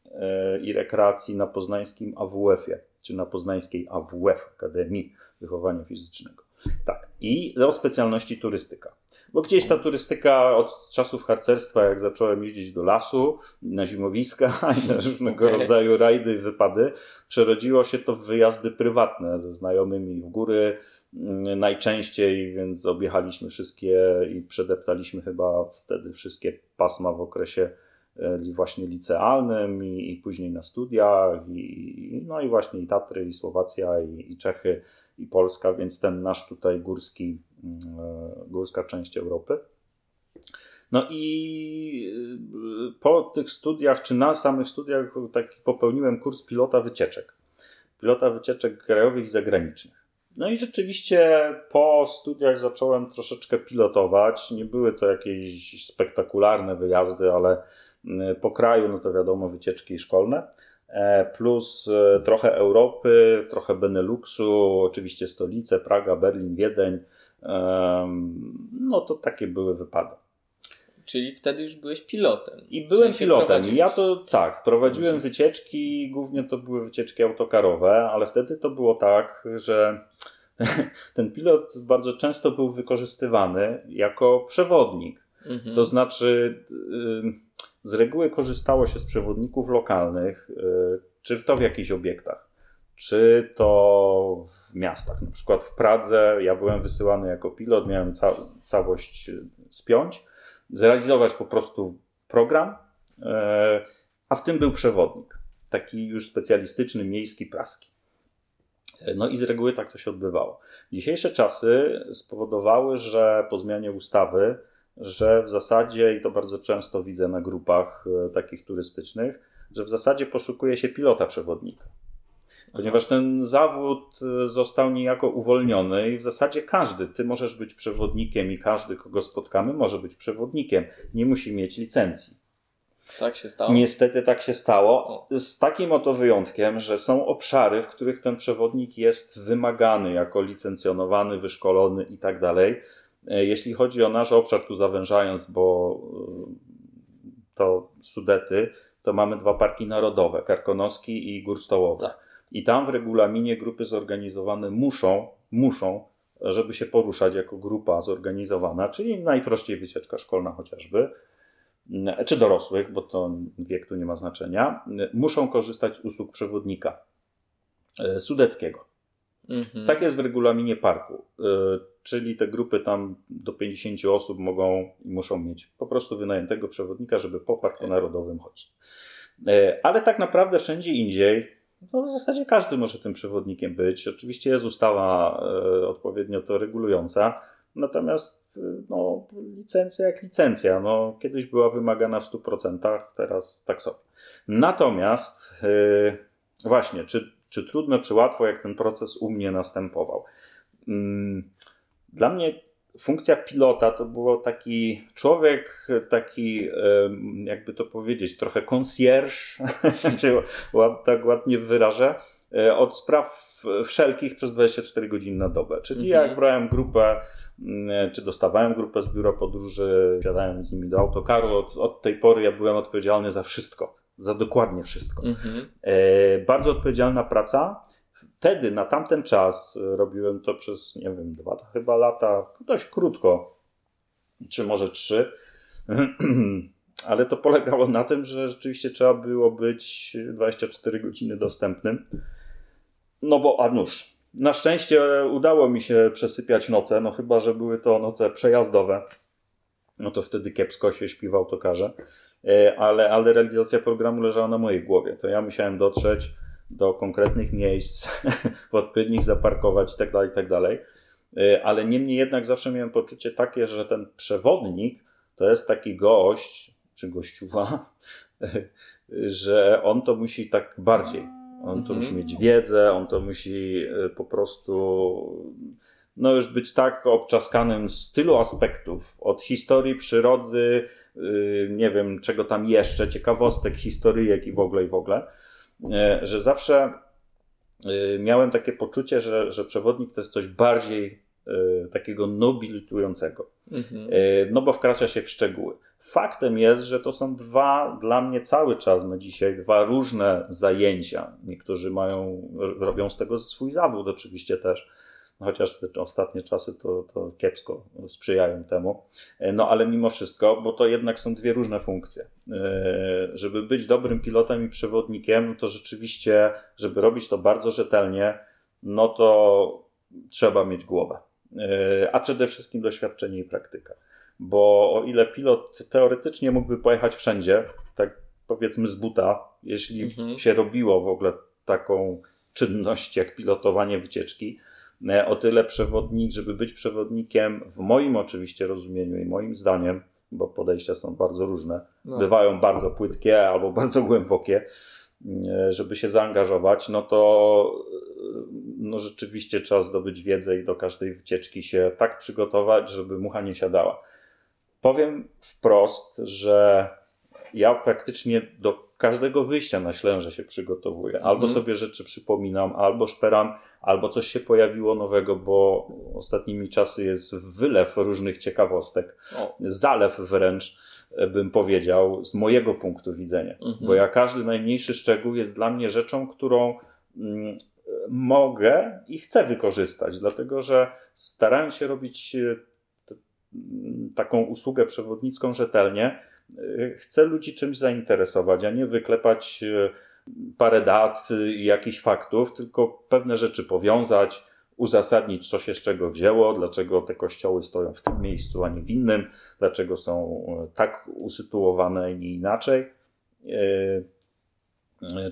i Rekreacji na poznańskim AWF-ie, czy na poznańskiej AWF, Akademii Wychowania Fizycznego. Tak. I o specjalności turystyka. Bo gdzieś ta turystyka od czasów harcerstwa, jak zacząłem jeździć do lasu, na zimowiska <laughs> i na różnego okay. rodzaju rajdy i wypady, przerodziło się to w wyjazdy prywatne ze znajomymi w góry mm, najczęściej, więc objechaliśmy wszystkie i przedeptaliśmy chyba wtedy wszystkie pasma w okresie e, właśnie licealnym i, i później na studiach i, no i właśnie i Tatry i Słowacja i, i Czechy i Polska, więc ten nasz tutaj górski, górska część Europy. No i e, po tych studiach, czy na samych studiach, taki popełniłem kurs pilota wycieczek. Pilota wycieczek krajowych i zagranicznych. No i rzeczywiście po studiach zacząłem troszeczkę pilotować. Nie były to jakieś spektakularne wyjazdy, ale mm, po kraju, no to wiadomo, wycieczki szkolne. E, plus e, trochę Europy, trochę Beneluxu, oczywiście stolice, Praga, Berlin, Wiedeń. No to takie były wypady. Czyli wtedy już byłeś pilotem. I byłem w sensie pilotem. Ja to tak, prowadziłem wycieczki, głównie to były wycieczki autokarowe, ale wtedy to było tak, że <laughs> ten pilot bardzo często był wykorzystywany jako przewodnik. Mhm. To znaczy. Z reguły korzystało się z przewodników lokalnych, y, czy to w jakichś obiektach, czy to w miastach. Na przykład w Pradze ja byłem wysyłany jako pilot, miałem ca całość y, spiąć, zrealizować po prostu program, y, a w tym był przewodnik, taki już specjalistyczny, miejski, praski. No i z reguły tak to się odbywało. Dzisiejsze czasy spowodowały, że po zmianie ustawy że w zasadzie, i to bardzo często widzę na grupach e, takich turystycznych, że w zasadzie poszukuje się pilota przewodnika. Ponieważ ten zawód e, został niejako uwolniony i w zasadzie każdy, ty możesz być przewodnikiem i każdy, kogo spotkamy, może być przewodnikiem. Nie musi mieć licencji. Tak się stało. Niestety tak się stało. Z takim oto wyjątkiem, że są obszary, w których ten przewodnik jest wymagany jako licencjonowany, wyszkolony i tak dalej. E, jeśli chodzi o nasz obszar, tu zawężając, bo e, to Sudety, to mamy dwa parki narodowe, Karkonoski i Górstołowy. Tak. I tam w regulaminie grupy zorganizowane muszą, muszą, żeby się poruszać jako grupa zorganizowana, czyli najprościej wycieczka szkolna chociażby, czy dorosłych, bo to wiek tu nie ma znaczenia, muszą korzystać z usług przewodnika e, sudeckiego. Mhm. Tak jest w regulaminie parku czyli te grupy tam do 50 osób mogą i muszą mieć po prostu wynajętego przewodnika, żeby po Parku Narodowym chodzić. Ale tak naprawdę wszędzie indziej, to w zasadzie każdy może tym przewodnikiem być. Oczywiście jest ustawa e, odpowiednio to regulująca, natomiast e, no, licencja jak licencja. No, kiedyś była wymagana w 100%, teraz tak sobie. Natomiast właśnie, czy, czy trudno, czy łatwo, jak ten proces u mnie następował? Mm, dla mnie funkcja pilota to było taki człowiek, taki, jakby to powiedzieć, trochę concierge, <laughs> się tak ładnie wyrażę, e, od spraw wszelkich przez 24 godziny na dobę. Czyli mhm. jak brałem grupę, mm, czy dostawałem grupę z biura podróży, wsiadałem z nimi do autokaru, od, od tej pory ja byłem odpowiedzialny za wszystko, za dokładnie wszystko. Mhm. E, bardzo odpowiedzialna praca wtedy, na tamten czas, robiłem to przez, nie wiem, dwa chyba lata, dość krótko, czy może trzy. <clears throat> Ale to polegało na tym, że rzeczywiście trzeba było być 24 godziny dostępnym. No bo, a nuż, na szczęście udało mi się przesypiać noce, no chyba, że były to noce przejazdowe. No to wtedy kiepsko się śpi w autokarze. Ale, ale realizacja programu leżała na mojej głowie. To ja musiałem dotrzeć, do konkretnych miejsc, <laughs> w odpowiednich zaparkować itd., tak itd. Tak y, ale niemniej jednak zawsze miałem poczucie takie, że ten przewodnik to jest taki gość, czy gościuwa, <laughs> że on to musi tak bardziej. On to Mhm. musi mieć wiedzę, on to musi y, po prostu no już być tak obczaskanym z tylu aspektów, od historii, przyrody, y, nie wiem czego tam jeszcze, ciekawostek, historyjek i w ogóle i w ogóle, że zawsze y, miałem takie poczucie, że, że przewodnik to jest coś bardziej y, takiego nobilitującego. Mhm. E, No bo wkracza się w szczegóły. Faktem jest, że to są dwa, dla mnie cały czas na dzisiaj, dwa różne zajęcia. Niektórzy mają, robią z tego swój zawód oczywiście też, chociaż te ostatnie czasy to, to kiepsko sprzyjają temu. E, No ale mimo wszystko, bo to jednak są dwie różne funkcje. E, Żeby być dobrym pilotem i przewodnikiem, no to rzeczywiście, żeby robić to bardzo rzetelnie, no to trzeba mieć głowę. E, A przede wszystkim doświadczenie i praktyka. Bo o ile pilot teoretycznie mógłby pojechać wszędzie, tak powiedzmy z buta, jeśli Mhm. się robiło w ogóle taką czynność jak pilotowanie wycieczki, o tyle przewodnik, żeby być przewodnikiem, w moim oczywiście rozumieniu i moim zdaniem, bo podejścia są bardzo różne, No. bywają bardzo płytkie albo <laughs> bardzo głębokie, e, żeby się zaangażować, no to e, no rzeczywiście trzeba zdobyć wiedzę i do każdej wycieczki się tak przygotować, żeby mucha nie siadała. Powiem wprost, że ja praktycznie do każdego wyjścia na Ślęże się przygotowuję. Albo Mhm. sobie rzeczy przypominam, albo szperam, albo coś się pojawiło nowego, bo ostatnimi czasy jest wylew różnych ciekawostek O. zalew wręcz, e, bym powiedział, z mojego punktu widzenia. Mhm. Bo ja każdy najmniejszy szczegół jest dla mnie rzeczą, którą mm, mogę i chcę wykorzystać, dlatego że starając się robić e, taką usługę przewodnicką rzetelnie, e, chcę ludzi czymś zainteresować, a nie wyklepać e, parę dat i jakichś faktów, tylko pewne rzeczy powiązać, uzasadnić, co się z czego wzięło, dlaczego te kościoły stoją w tym miejscu, a nie w innym, dlaczego są e, tak usytuowane, i nie inaczej.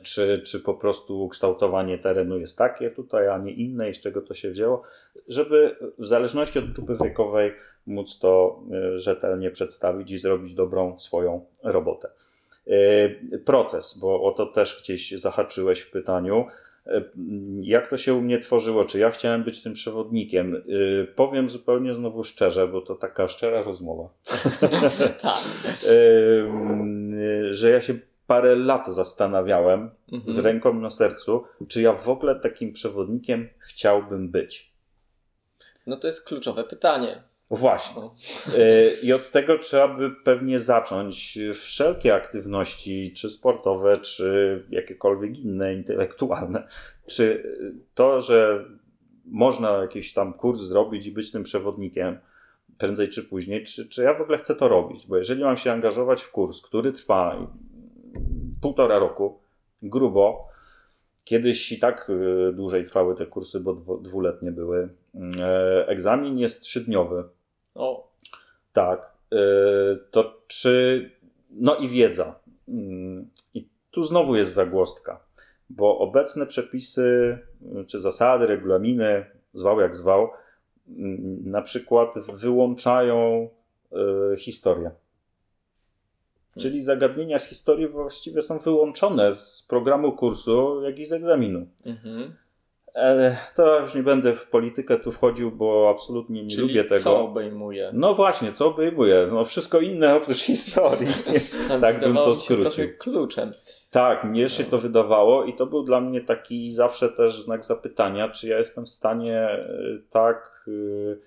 Czy, czy po prostu kształtowanie terenu jest takie tutaj, a nie inne, i z czego to się wzięło, żeby w zależności od grupy wiekowej móc to e, rzetelnie przedstawić i zrobić dobrą swoją robotę. E, Proces, bo o to też gdzieś zahaczyłeś w pytaniu. E, Jak to się u mnie tworzyło? Czy ja chciałem być tym przewodnikiem? Powiem zupełnie znowu szczerze, bo to taka szczera rozmowa. <laughs> tak. Że ja się parę lat zastanawiałem Mhm. z ręką na sercu, czy ja w ogóle takim przewodnikiem chciałbym być. No to jest kluczowe pytanie. Właśnie. No. Y, I od tego trzeba by pewnie zacząć wszelkie aktywności, czy sportowe, czy jakiekolwiek inne, intelektualne. Czy to, że można jakiś tam kurs zrobić i być tym przewodnikiem prędzej czy później, czy, czy ja w ogóle chcę to robić? Bo jeżeli mam się angażować w kurs, który trwa półtora roku, grubo, kiedyś i tak y, dłużej trwały te kursy, bo dwu- dwuletnie były. E, Egzamin jest trzydniowy. O, Tak. y, To czy. No i wiedza. Mm, I tu znowu jest zagłostka, bo obecne przepisy, y, czy zasady, regulaminy, zwał jak zwał, mm, na przykład wyłączają y, historię. Czyli zagadnienia z historii właściwie są wyłączone z programu kursu, jak i z egzaminu. mhm. E, To już nie będę w politykę tu wchodził, bo absolutnie nie Czyli lubię tego. co obejmuje? No właśnie, co obejmuje? No wszystko inne oprócz <laughs> historii. <laughs> tak bym to się skrócił. trochę kluczem. tak, mnie się to wydawało i to był dla mnie taki zawsze też znak zapytania, czy ja jestem w stanie y, tak y, y,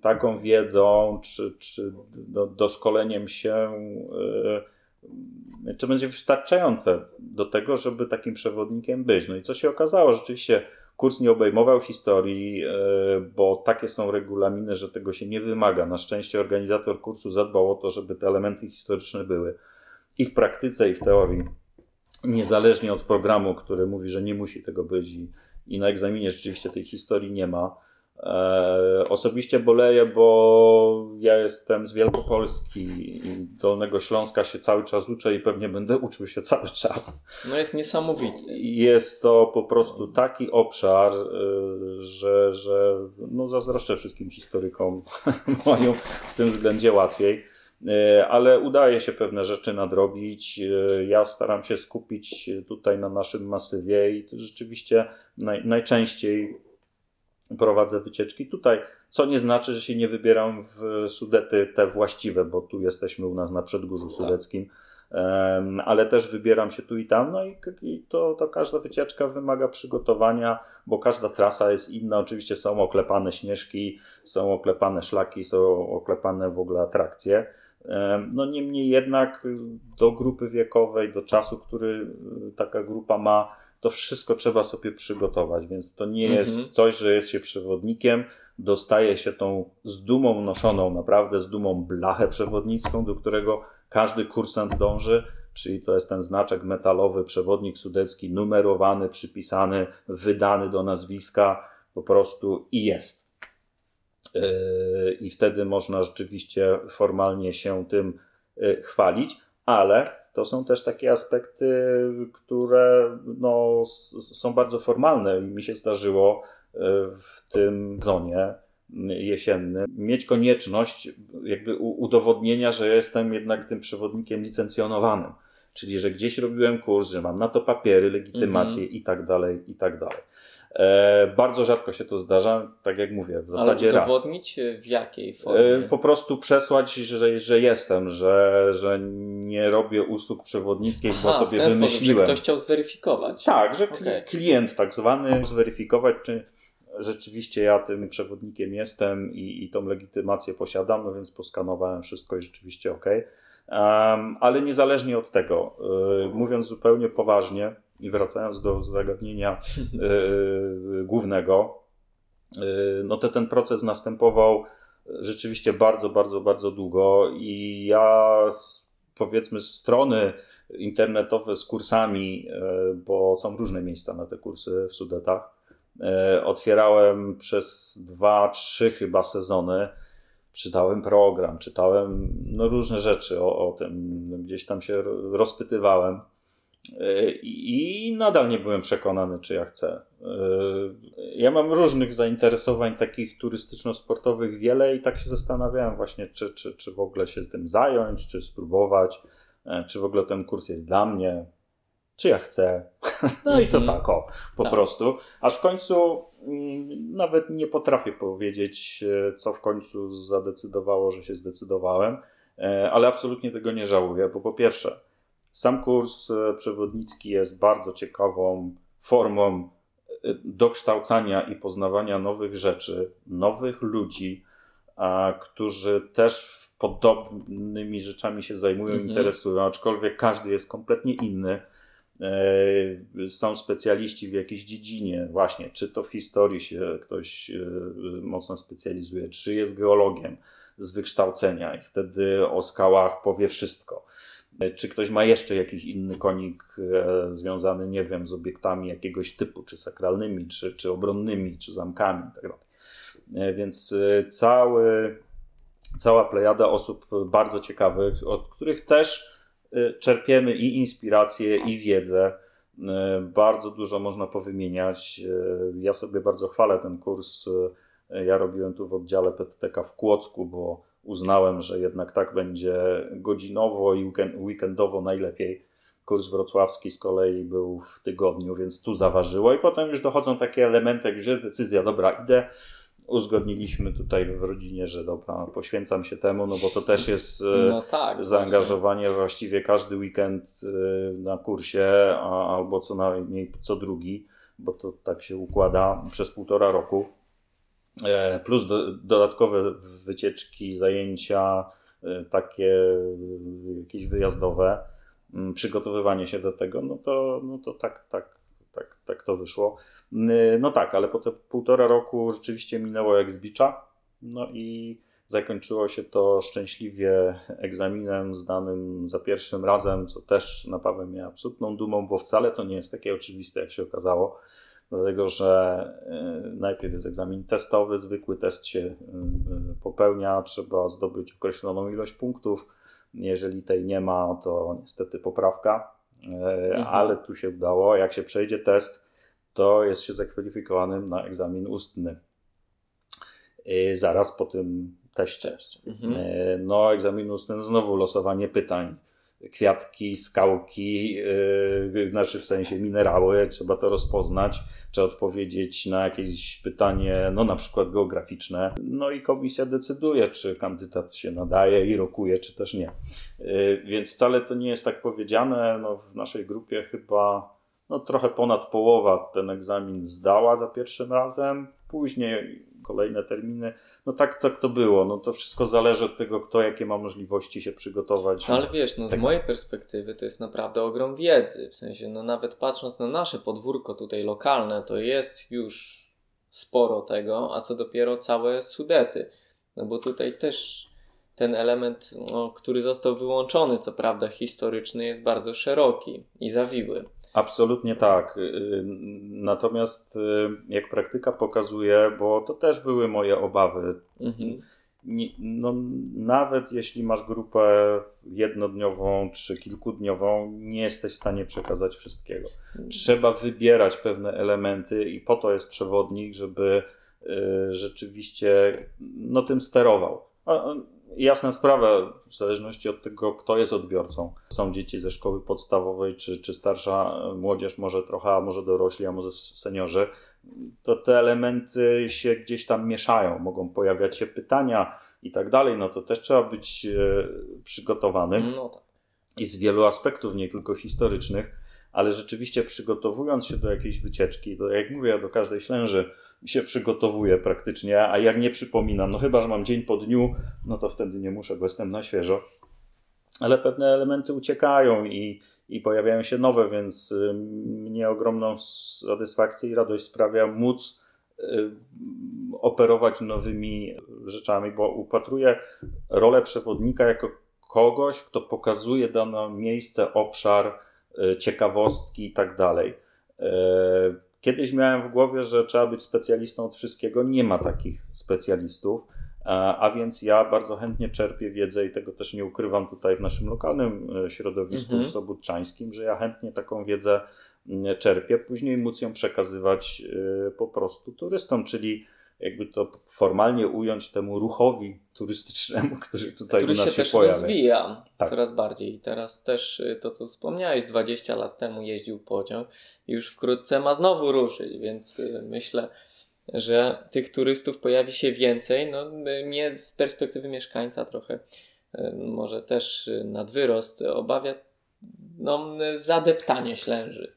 taką wiedzą, czy, czy do, doszkoleniem się, y, czy będzie wystarczające do tego, żeby takim przewodnikiem być. No i co się okazało? Rzeczywiście kurs nie obejmował historii, y, bo takie są regulaminy, że tego się nie wymaga. Na szczęście organizator kursu zadbał o to, żeby te elementy historyczne były i w praktyce, i w teorii, niezależnie od programu, który mówi, że nie musi tego być i, i na egzaminie rzeczywiście tej historii nie ma. E, osobiście boleję, bo ja jestem z Wielkopolski i Dolnego Śląska się cały czas uczę i pewnie będę <laughs> uczył się cały czas. No jest niesamowity. Jest to po prostu taki obszar, y, że, że no zazdroszczę wszystkim historykom, <laughs> mają w tym względzie łatwiej. E, ale udaje się pewne rzeczy nadrobić. E, ja staram się skupić tutaj na naszym masywie i rzeczywiście naj, najczęściej prowadzę wycieczki tutaj, co nie znaczy, że się nie wybieram w Sudety te właściwe, bo tu jesteśmy u nas na Przedgórzu tak. Sudeckim, ale też wybieram się tu i tam, no i, i to, to każda wycieczka wymaga przygotowania, bo każda trasa jest inna. Oczywiście są oklepane śnieżki, są oklepane szlaki, są oklepane w ogóle atrakcje. No niemniej jednak do grupy wiekowej, do czasu, który taka grupa ma, to wszystko trzeba sobie przygotować, więc to nie mhm. jest coś, że jest się przewodnikiem, dostaje się tą z dumą noszoną, naprawdę z dumą blachę przewodnicką, do którego każdy kursant dąży, czyli to jest ten znaczek metalowy, przewodnik sudecki, numerowany, przypisany, wydany do nazwiska, po prostu i jest. Yy, I wtedy można rzeczywiście formalnie się tym yy, chwalić, ale to są też takie aspekty, które no, są bardzo formalne i mi się zdarzyło e, w tym zonie jesiennym mieć konieczność jakby udowodnienia, że jestem jednak tym przewodnikiem licencjonowanym. Czyli, że gdzieś robiłem kurs, że mam na to papiery, legitymacje -hmm. i tak dalej, i tak dalej. E, bardzo rzadko się to zdarza, tak jak mówię, w zasadzie Ale udowodnić raz. w jakiej formie? E, po prostu przesłać, że, że jestem, że, że nie robię usług przewodnickich, Aha, bo sobie w ten wymyśliłem. Sposób, że ktoś chciał zweryfikować. Tak, że okay. klient tak zwany zweryfikować, czy rzeczywiście ja tym przewodnikiem jestem i, i tą legitymację posiadam, no więc poskanowałem wszystko i rzeczywiście ok. Um, ale niezależnie od tego, mówiąc zupełnie poważnie, i wracając do zagadnienia yy, głównego, yy, no to ten proces następował rzeczywiście bardzo, bardzo, bardzo długo i ja powiedzmy strony internetowe z kursami, bo są różne miejsca na te kursy w Sudetach, otwierałem przez dwa, trzy chyba sezony. Czytałem program, czytałem no, różne rzeczy o, o tym, gdzieś tam się rozpytywałem. I nadal nie byłem przekonany, czy ja chcę. Ja mam różnych zainteresowań takich turystyczno-sportowych wiele i tak się zastanawiałem właśnie, czy, czy, czy w ogóle się z tym zająć, czy spróbować, czy w ogóle ten kurs jest dla mnie, czy ja chcę. <laughs> No i to mhm. tak o, po tak. prostu. Aż w końcu mm, nawet nie potrafię powiedzieć, co w końcu zadecydowało, że się zdecydowałem, ale absolutnie tego nie żałuję, bo po pierwsze, sam kurs e, przewodnicki jest bardzo ciekawą formą e, dokształcania i poznawania nowych rzeczy, nowych ludzi, którzy też podobnymi rzeczami się zajmują, -hmm. interesują, aczkolwiek każdy jest kompletnie inny. E, są specjaliści w jakiejś dziedzinie, właśnie, czy to w historii się ktoś mocno specjalizuje, czy jest geologiem z wykształcenia i wtedy o skałach powie wszystko czy ktoś ma jeszcze jakiś inny konik e, związany, nie wiem, z obiektami jakiegoś typu, czy sakralnymi, czy, czy obronnymi, czy zamkami itd. Tak e, więc e, cały, cała plejada osób bardzo ciekawych, od których też czerpiemy i inspirację, i wiedzę. Bardzo dużo można powymieniać. Ja sobie bardzo chwalę ten kurs. Ja robiłem tu w oddziale PTTK w Kłodzku, bo uznałem, że jednak tak będzie godzinowo i weekendowo najlepiej. Kurs wrocławski z kolei był w tygodniu, więc tu zaważyło i potem już dochodzą takie elementy, jak już jest decyzja, dobra, idę, uzgodniliśmy tutaj w rodzinie, że dobra, poświęcam się temu, no bo to też jest e, no tak, zaangażowanie właśnie. właściwie każdy weekend e, na kursie, a, albo co najmniej co drugi, bo to tak się układa przez półtora roku. E, plus do, dodatkowe wycieczki, zajęcia e, takie e, jakieś wyjazdowe, przygotowywanie się do tego, no to, no to tak, tak, tak, tak to wyszło. No tak, ale po te półtora roku rzeczywiście minęło jak z bicza, no i zakończyło się to szczęśliwie egzaminem zdanym za pierwszym razem, co też napawa mnie absolutną dumą, bo wcale to nie jest takie oczywiste, jak się okazało dlatego że e, najpierw jest egzamin testowy, zwykły test się e, popełnia, trzeba zdobyć określoną ilość punktów. Jeżeli tej nie ma, to niestety poprawka, e, mhm. ale tu się udało. Jak się przejdzie test, to jest się zakwalifikowanym na egzamin ustny. Zaraz po tym teście. Mhm. E, No, egzamin ustny, znowu losowanie pytań. Kwiatki, skałki, yy, znaczy w sensie minerały, trzeba to rozpoznać, trzeba odpowiedzieć na jakieś pytanie, no na przykład geograficzne. No i komisja decyduje, czy kandydat się nadaje i rokuje, czy też nie. Yy, Więc wcale to nie jest tak powiedziane. No, w naszej grupie chyba no, trochę ponad połowa ten egzamin zdała za pierwszym razem. Później kolejne terminy. No tak, tak to było. No to wszystko zależy od tego, kto jakie ma możliwości się przygotować. No ale wiesz, no z Tak. mojej perspektywy to jest naprawdę ogrom wiedzy. W sensie, no nawet patrząc na nasze podwórko tutaj lokalne, to jest już sporo tego, a co dopiero całe Sudety. No bo tutaj też ten element, no, który został wyłączony, co prawda historyczny, jest bardzo szeroki i zawiły. Absolutnie tak. Yy, Natomiast yy, jak praktyka pokazuje, bo to też były moje obawy. Mhm. No, nawet jeśli masz grupę jednodniową czy kilkudniową, nie jesteś w stanie przekazać wszystkiego. trzeba wybierać pewne elementy i po to jest przewodnik, żeby y, rzeczywiście no, tym sterował. Jasna sprawa, w zależności od tego, kto jest odbiorcą. Są dzieci ze szkoły podstawowej, czy, czy starsza młodzież, może trochę, a może dorośli, a może seniorzy, to te elementy się gdzieś tam mieszają, mogą pojawiać się pytania i tak dalej, no to też trzeba być e, przygotowanym No tak. i z wielu aspektów, nie tylko historycznych, ale rzeczywiście przygotowując się do jakiejś wycieczki, do, jak mówię, do każdej ślęży się przygotowuję praktycznie, a jak nie przypominam, no chyba, że mam dzień po dniu, no to wtedy nie muszę, bo jestem na świeżo. Ale pewne elementy uciekają i, i pojawiają się nowe, więc y, mnie ogromną satysfakcję i radość sprawia móc y, operować nowymi rzeczami, bo upatruję rolę przewodnika jako kogoś, kto pokazuje dane miejsce, obszar, y, ciekawostki i tak dalej. Kiedyś miałem w głowie, że trzeba być specjalistą od wszystkiego. Nie ma takich specjalistów, a więc ja bardzo chętnie czerpię wiedzę i tego też nie ukrywam tutaj w naszym lokalnym y, środowisku Mhm. sobótczańskim, że ja chętnie taką wiedzę y, czerpię, później móc ją przekazywać y, po prostu turystom, czyli jakby to formalnie ująć temu ruchowi turystycznemu, <laughs> który tutaj który u nas się się, też pojawia. rozwija Tak. coraz bardziej. I teraz też y, to, co wspomniałeś, 20 lat temu jeździł pociąg, już wkrótce ma znowu ruszyć, więc y, myślę, że tych turystów pojawi się więcej. No, y, mnie z perspektywy mieszkańca trochę może też nadwyrost obawia no, zadeptanie ślęży.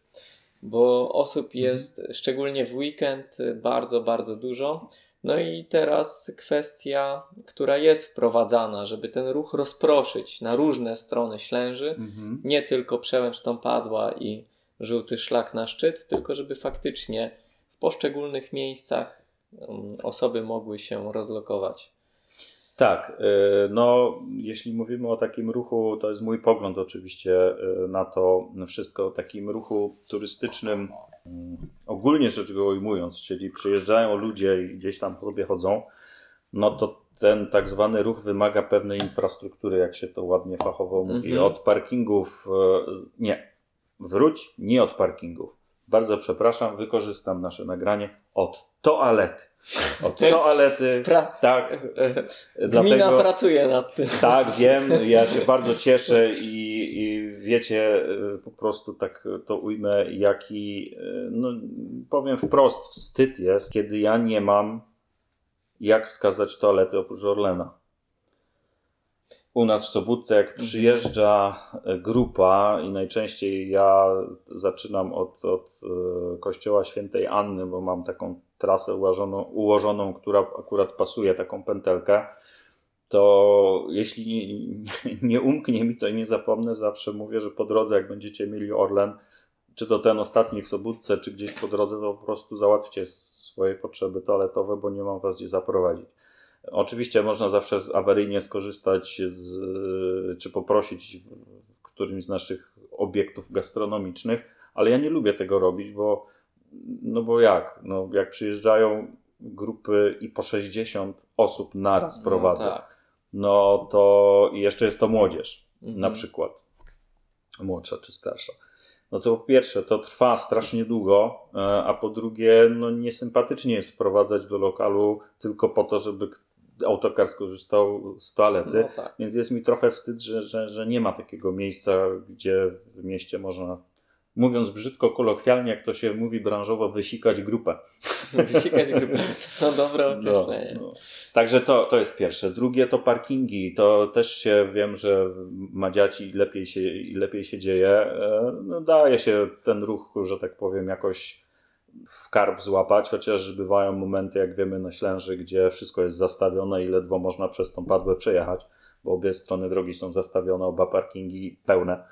Bo osób jest szczególnie w weekend bardzo, bardzo dużo. No i teraz kwestia, która jest wprowadzana, żeby ten ruch rozproszyć na różne strony ślęży, Mhm. nie tylko przełęcz tą padła i żółty szlak na szczyt, tylko żeby faktycznie w poszczególnych miejscach um, osoby mogły się rozlokować. Tak, y, no jeśli mówimy o takim ruchu, to jest mój pogląd oczywiście y, na to wszystko, o takim ruchu turystycznym, mm, ogólnie rzecz ujmując, czyli przyjeżdżają ludzie i gdzieś tam sobie chodzą, no to ten tak zwany ruch wymaga pewnej infrastruktury, jak się to ładnie fachowo mówi, Mhm. od parkingów, y, nie, wróć, nie od parkingów. Bardzo przepraszam, wykorzystam nasze nagranie od toalety. Od <laughs> toalety, Pra- tak, Gmina Dlatego, pracuje nad tym. tak, wiem, <laughs> ja się bardzo cieszę i, i wiecie, y, po prostu tak to ujmę, jaki, y, no powiem wprost, wstyd jest, kiedy ja nie mam jak wskazać toalety oprócz Orlena. U nas w Sobótce, jak przyjeżdża e, grupa i najczęściej ja zaczynam od, od e, kościoła świętej Anny, bo mam taką trasę ułożoną, ułożoną która akurat pasuje, taką pętelkę, to jeśli nie, nie umknie mi to i nie zapomnę, zawsze mówię, że po drodze, jak będziecie mieli Orlen, czy to ten ostatni w Sobótce, czy gdzieś po drodze, to po prostu załatwcie swoje potrzeby toaletowe, bo nie mam was gdzie zaprowadzić. Oczywiście można zawsze z awaryjnie skorzystać z, czy poprosić w, którymś z naszych obiektów gastronomicznych, ale ja nie lubię tego robić, bo no bo jak? No, jak przyjeżdżają grupy i po 60 osób naraz prowadzą, No, tak. no to i jeszcze jest to młodzież Mhm. na przykład, młodsza czy starsza. No to po pierwsze, to trwa strasznie długo, e, a po drugie, no niesympatycznie jest wprowadzać do lokalu tylko po to, żeby autokar skorzystał z toalety. No tak. Więc jest mi trochę wstyd, że, że, że nie ma takiego miejsca, gdzie w mieście można, mówiąc brzydko, kolokwialnie, jak to się mówi branżowo, wysikać grupę. <laughs> Wysikać grupę. No dobre określenie. No, no. Także to, to jest pierwsze. Drugie to parkingi. To też się wiem, że Madziaci lepiej się, lepiej się dzieje. E, no, daje się ten ruch, że tak powiem, jakoś w karb złapać, chociaż bywają momenty, jak wiemy, na Ślęży, gdzie wszystko jest zastawione i ledwo można przez tą padłę przejechać, bo obie strony drogi są zastawione, oba parkingi pełne.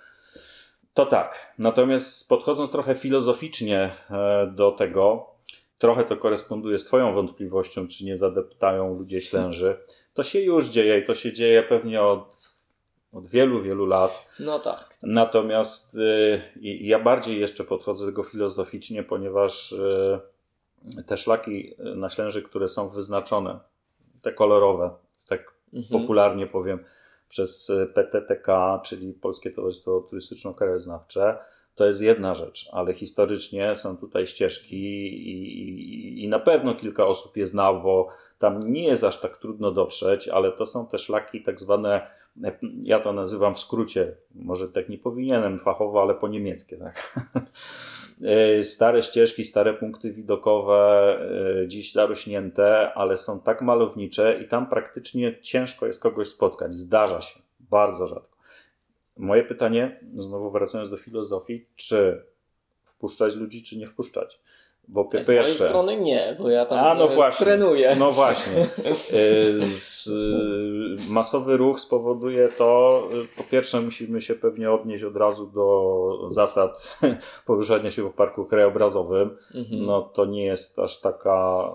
To tak. Natomiast podchodząc trochę filozoficznie e, do tego, trochę to koresponduje z Twoją wątpliwością, czy nie zadeptają ludzie Ślęży. To się już dzieje i to się dzieje pewnie od, od wielu, wielu lat. No tak. Natomiast y, ja bardziej jeszcze podchodzę do tego filozoficznie, ponieważ y, te szlaki na Ślęży, które są wyznaczone, te kolorowe, tak mhm. popularnie powiem, przez PTTK, czyli Polskie Towarzystwo Turystyczno-Krajoznawcze, to jest jedna rzecz, ale historycznie są tutaj ścieżki i, i, i, na pewno kilka osób je zna, bo tam nie jest aż tak trudno dotrzeć, ale to są te szlaki tak zwane, ja to nazywam w skrócie, może tak nie powinienem fachowo, ale po niemieckie. Tak? <laughs> stare ścieżki, stare punkty widokowe, e, dziś zarośnięte, ale są tak malownicze i tam praktycznie ciężko jest kogoś spotkać. Zdarza się, bardzo rzadko. Moje pytanie, znowu wracając do filozofii, czy wpuszczać ludzi, czy nie wpuszczać? Bo po Z mojej strony nie, bo ja tam A, no właśnie, trenuję. No właśnie. Y, z, y, masowy ruch spowoduje to, y, po pierwsze musimy się pewnie odnieść od razu do zasad <laughs> poruszania się po parku krajobrazowym. Mhm. No to nie jest aż taka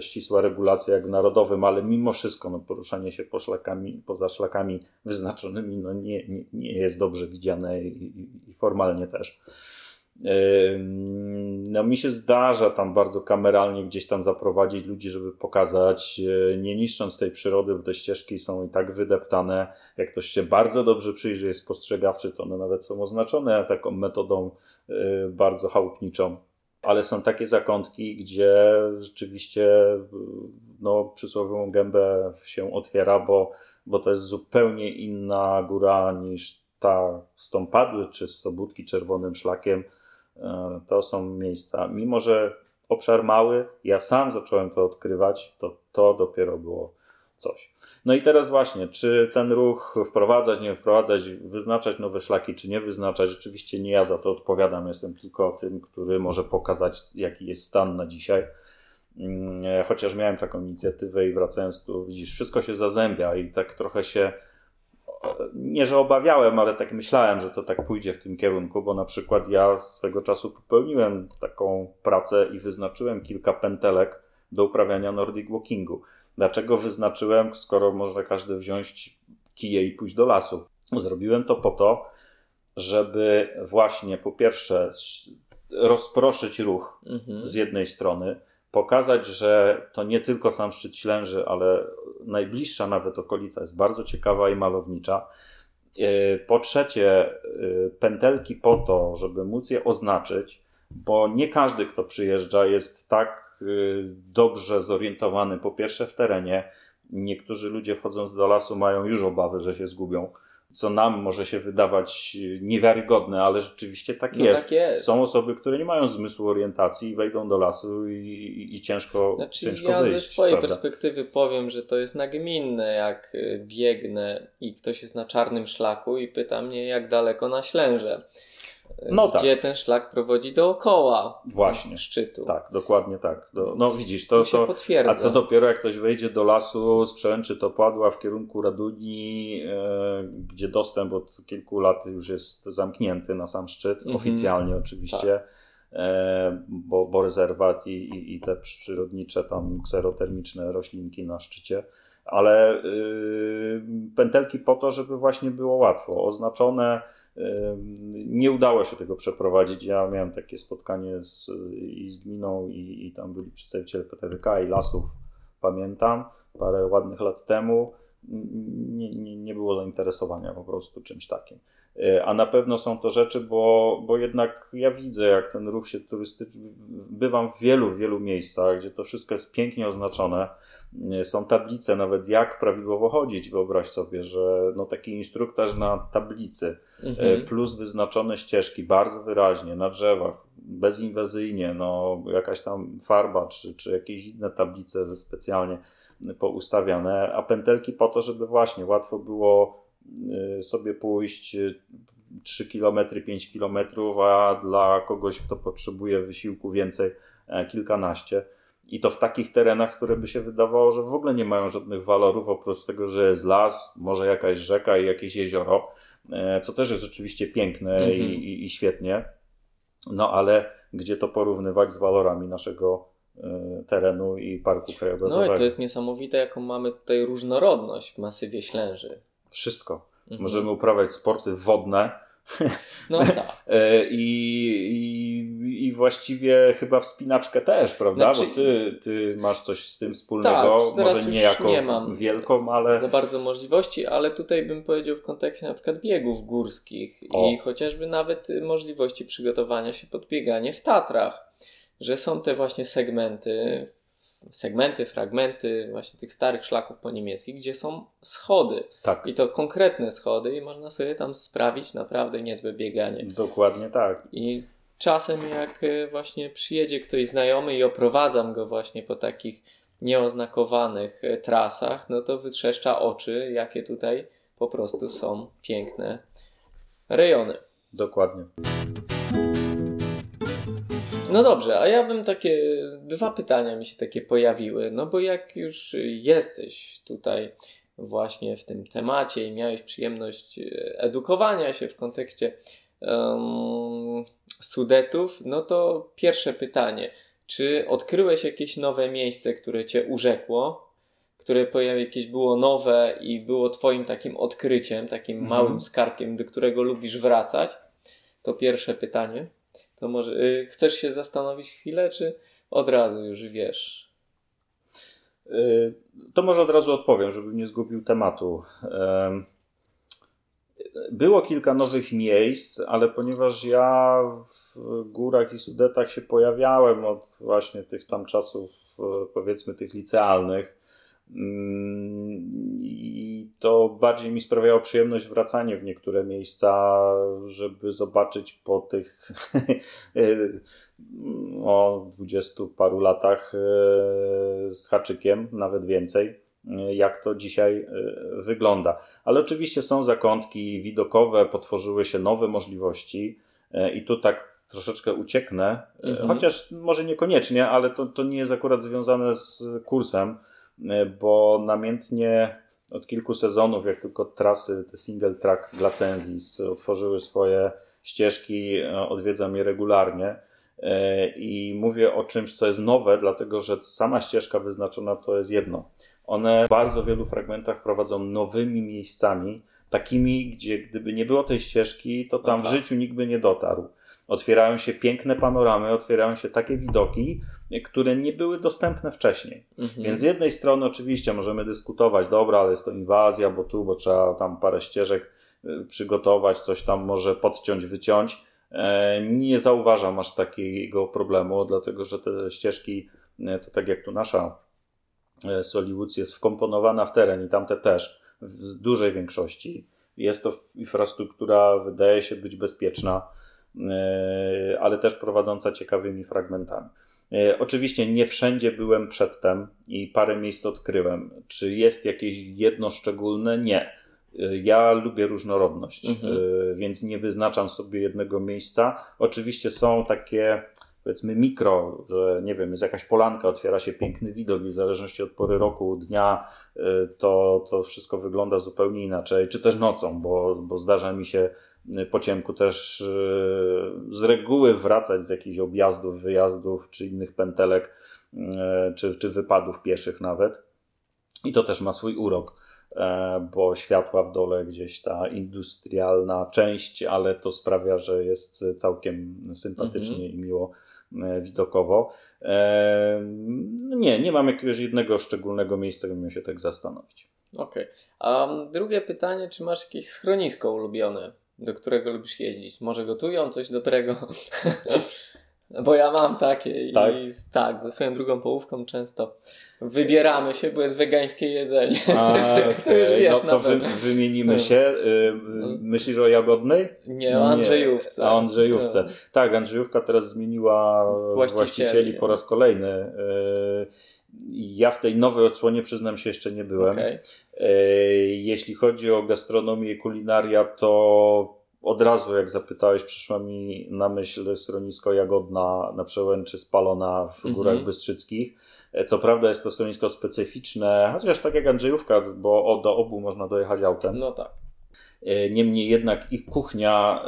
ścisła regulacja jak w narodowym, ale mimo wszystko no, poruszanie się po szlakami, poza szlakami wyznaczonymi no, nie, nie, nie jest dobrze widziane i, i formalnie też. No, mi się zdarza tam bardzo kameralnie gdzieś tam zaprowadzić ludzi, żeby pokazać, e, nie niszcząc tej przyrody, bo te ścieżki są i tak wydeptane. Jak ktoś się bardzo dobrze przyjrzy, jest spostrzegawczy, to one nawet są oznaczone taką metodą e, bardzo chałupniczą. Ale są takie zakątki, gdzie rzeczywiście no, przysłowiową gębę się otwiera, bo, bo to jest zupełnie inna góra niż ta z tą padły, czy z Sobótki czerwonym szlakiem to są miejsca, mimo że obszar mały, ja sam zacząłem to odkrywać, to to dopiero było coś. No i teraz właśnie, czy ten ruch wprowadzać, nie wprowadzać, wyznaczać nowe szlaki, czy nie wyznaczać, oczywiście nie ja za to odpowiadam, jestem tylko tym, który może pokazać, jaki jest stan na dzisiaj. Mm, e, chociaż miałem taką inicjatywę i wracając tu, widzisz, wszystko się zazębia i tak trochę się nie, że obawiałem, ale tak myślałem, że to tak pójdzie w tym kierunku, bo na przykład ja swego czasu popełniłem taką pracę i wyznaczyłem kilka pętelek do uprawiania Nordic Walkingu. Dlaczego wyznaczyłem, skoro może każdy wziąć kije i pójść do lasu? Zrobiłem to po to, żeby właśnie po pierwsze rozproszyć ruch mhm. z jednej strony, pokazać, że to nie tylko sam szczyt Ślęży, ale najbliższa nawet okolica jest bardzo ciekawa i malownicza. E, po trzecie, e, pętelki po to, żeby móc je oznaczyć, bo nie każdy, kto przyjeżdża, jest tak e, dobrze zorientowany, po pierwsze w terenie. Niektórzy ludzie wchodząc do lasu mają już obawy, że się zgubią co nam może się wydawać niewiarygodne, ale rzeczywiście tak, no jest. tak jest. Są osoby, które nie mają zmysłu orientacji i wejdą do lasu i, i, i ciężko, znaczy, ciężko ja wyjść. Ja ze swojej prawda? perspektywy powiem, że to jest nagminne, jak y, biegnę i ktoś jest na czarnym szlaku i pyta mnie, jak daleko na ślęże no gdzie tak. ten szlak prowadzi dookoła Właśnie. szczytu. Tak, dokładnie tak. Do, no widzisz, to, to, potwierdza. A co dopiero jak ktoś wejdzie do lasu z przełęczy Topładła w kierunku Raduni, e, gdzie dostęp od kilku lat już jest zamknięty na sam szczyt, mhm. oficjalnie oczywiście. Tak. E, bo, bo rezerwat i, i, i, te przyrodnicze tam kserotermiczne roślinki na szczycie, ale y, pętelki po to, żeby właśnie było łatwo, oznaczone nie udało się tego przeprowadzić. Ja miałem takie spotkanie z, i z gminą, i, i tam byli przedstawiciele PTWK i lasów, pamiętam, parę ładnych lat temu. Nie, nie, nie było zainteresowania po prostu czymś takim. E, a na pewno są to rzeczy, bo, bo jednak ja widzę, jak ten ruch się turystyczny, bywam w wielu, wielu miejscach, gdzie to wszystko jest pięknie oznaczone. E, są tablice nawet jak prawidłowo chodzić. Wyobraź sobie, że no taki instruktaż na tablicy, mhm. plus wyznaczone ścieżki bardzo wyraźnie na drzewach, bezinwazyjnie, no jakaś tam farba, czy, czy jakieś inne tablice specjalnie poustawiane, a pętelki po to, żeby właśnie łatwo było y, sobie pójść 3 km, 5 km, a dla kogoś, kto potrzebuje wysiłku więcej, e, kilkanaście. I to w takich terenach, które by się wydawało, że w ogóle nie mają żadnych walorów, oprócz tego, że jest las, może jakaś rzeka i jakieś jezioro, e, co też jest oczywiście piękne mm -hmm. i, mhm. i, i świetnie. No ale gdzie to porównywać z walorami naszego terenu i parku krajobrazowego. No i to jest niesamowite, jaką mamy tutaj różnorodność w masywie Ślęży. Wszystko. Mhm. Możemy uprawiać sporty wodne. No <laughs> tak. E, I, i, I właściwie chyba wspinaczkę też, prawda? Znaczy, Bo ty, ty masz coś z tym wspólnego. Tak, Może nie jako nie mam wielką, ale. Za bardzo możliwości, ale tutaj bym powiedział w kontekście na przykład biegów górskich o. i chociażby nawet możliwości przygotowania się pod bieganie w Tatrach że są te właśnie segmenty, segmenty, fragmenty właśnie tych starych szlaków po niemieckich, gdzie są schody. Tak. I to konkretne schody i można sobie tam sprawić naprawdę niezłe bieganie. Dokładnie tak. I czasem jak e, właśnie przyjedzie ktoś znajomy i oprowadzam go właśnie po takich nieoznakowanych e, trasach, no to wytrzeszcza oczy, jakie tutaj po prostu są piękne rejony. Dokładnie. No dobrze, a ja bym takie dwa pytania mi się takie pojawiły. No bo jak już jesteś tutaj właśnie w tym temacie i miałeś przyjemność e, edukowania się w kontekście um, Sudetów, no to pierwsze pytanie. Czy odkryłeś jakieś nowe miejsce, które cię urzekło? Które jakieś było nowe i było twoim takim odkryciem, takim mhm. małym skarbkiem, do którego lubisz wracać? To pierwsze pytanie. To może y, chcesz się zastanowić chwilę, czy od razu już wiesz? Y, to może od razu odpowiem, żebym nie zgubił tematu. Było kilka nowych miejsc, ale ponieważ ja w górach i Sudetach się pojawiałem od właśnie tych tam czasów, powiedzmy tych licealnych, i to bardziej mi sprawiało przyjemność wracanie w niektóre miejsca, żeby zobaczyć po tych <laughs> o dwudziestu paru latach e, z haczykiem, nawet więcej, e, jak to dzisiaj e, wygląda. Ale oczywiście są zakątki widokowe, potworzyły się nowe możliwości i tu tak troszeczkę ucieknę, mhm. chociaż może niekoniecznie, ale to, to nie jest akurat związane z kursem bo namiętnie od kilku sezonów, jak tylko trasy, te single track Glacenzis otworzyły swoje ścieżki, e, odwiedzam je regularnie. E, I mówię o czymś, co jest nowe, dlatego że sama ścieżka wyznaczona to jest jedno. One w bardzo wielu fragmentach prowadzą nowymi miejscami, takimi, gdzie gdyby nie było tej ścieżki, to tam Aha. w życiu nikt by nie dotarł otwierają się piękne panoramy, otwierają się takie widoki, które nie były dostępne wcześniej. Mhm. Więc z jednej strony oczywiście możemy dyskutować, dobra, ale jest to inwazja, bo tu, bo trzeba tam parę ścieżek y, przygotować, coś tam może podciąć, wyciąć. E, nie zauważam aż takiego problemu, dlatego że te ścieżki, e, to tak jak tu nasza e, Soliwoods jest wkomponowana w teren i tamte też w dużej większości. Jest to infrastruktura, wydaje się być bezpieczna ale też prowadząca ciekawymi fragmentami. E, oczywiście nie wszędzie byłem przedtem i parę miejsc odkryłem. Czy jest jakieś jedno szczególne? Nie. E, ja lubię różnorodność, mhm. więc nie wyznaczam sobie jednego miejsca. Oczywiście są takie powiedzmy mikro, że nie wiem, jest jakaś polanka, otwiera się piękny widok i w zależności od pory roku, dnia, to, to wszystko wygląda zupełnie inaczej, czy też nocą, bo, bo zdarza mi się po ciemku też e, z reguły wracać z jakichś objazdów, wyjazdów, czy innych pętelek, e, czy, czy wypadów pieszych nawet. I to też ma swój urok, e, bo światła w dole gdzieś ta industrialna część, ale to sprawia, że jest całkiem sympatycznie mhm. i miło widokowo. Nie, nie mam jakiegoś jednego szczególnego miejsca, gdzie bym się tak zastanowić. Okej. A drugie pytanie, czy masz jakieś schronisko ulubione, do którego lubisz jeździć? Może gotują coś dobrego? <laughs> Bo ja mam takie i Tak? tak, ze swoją drugą połówką często wybieramy się, bo jest wegańskie jedzenie. A, <laughs> To już okej, wiesz no to wy, wymienimy się. Y, Myślisz o Jagodnej? Nie, o Andrzejówce. O Andrzejówce. No. Tak, Andrzejówka teraz zmieniła Właścicieli. właścicieli, po raz kolejny. Y, Ja w tej nowej odsłonie, przyznam się, jeszcze nie byłem. Okej. E, Jeśli chodzi o gastronomię i kulinaria, to od razu, jak zapytałeś, przyszła mi na myśl schronisko Jagodna na Przełęczy Spalona w Mhm. Górach Bystrzyckich. E, Co prawda jest to schronisko specyficzne, chociaż tak jak Andrzejówka, bo do obu można dojechać autem. No tak. E, Niemniej jednak ich kuchnia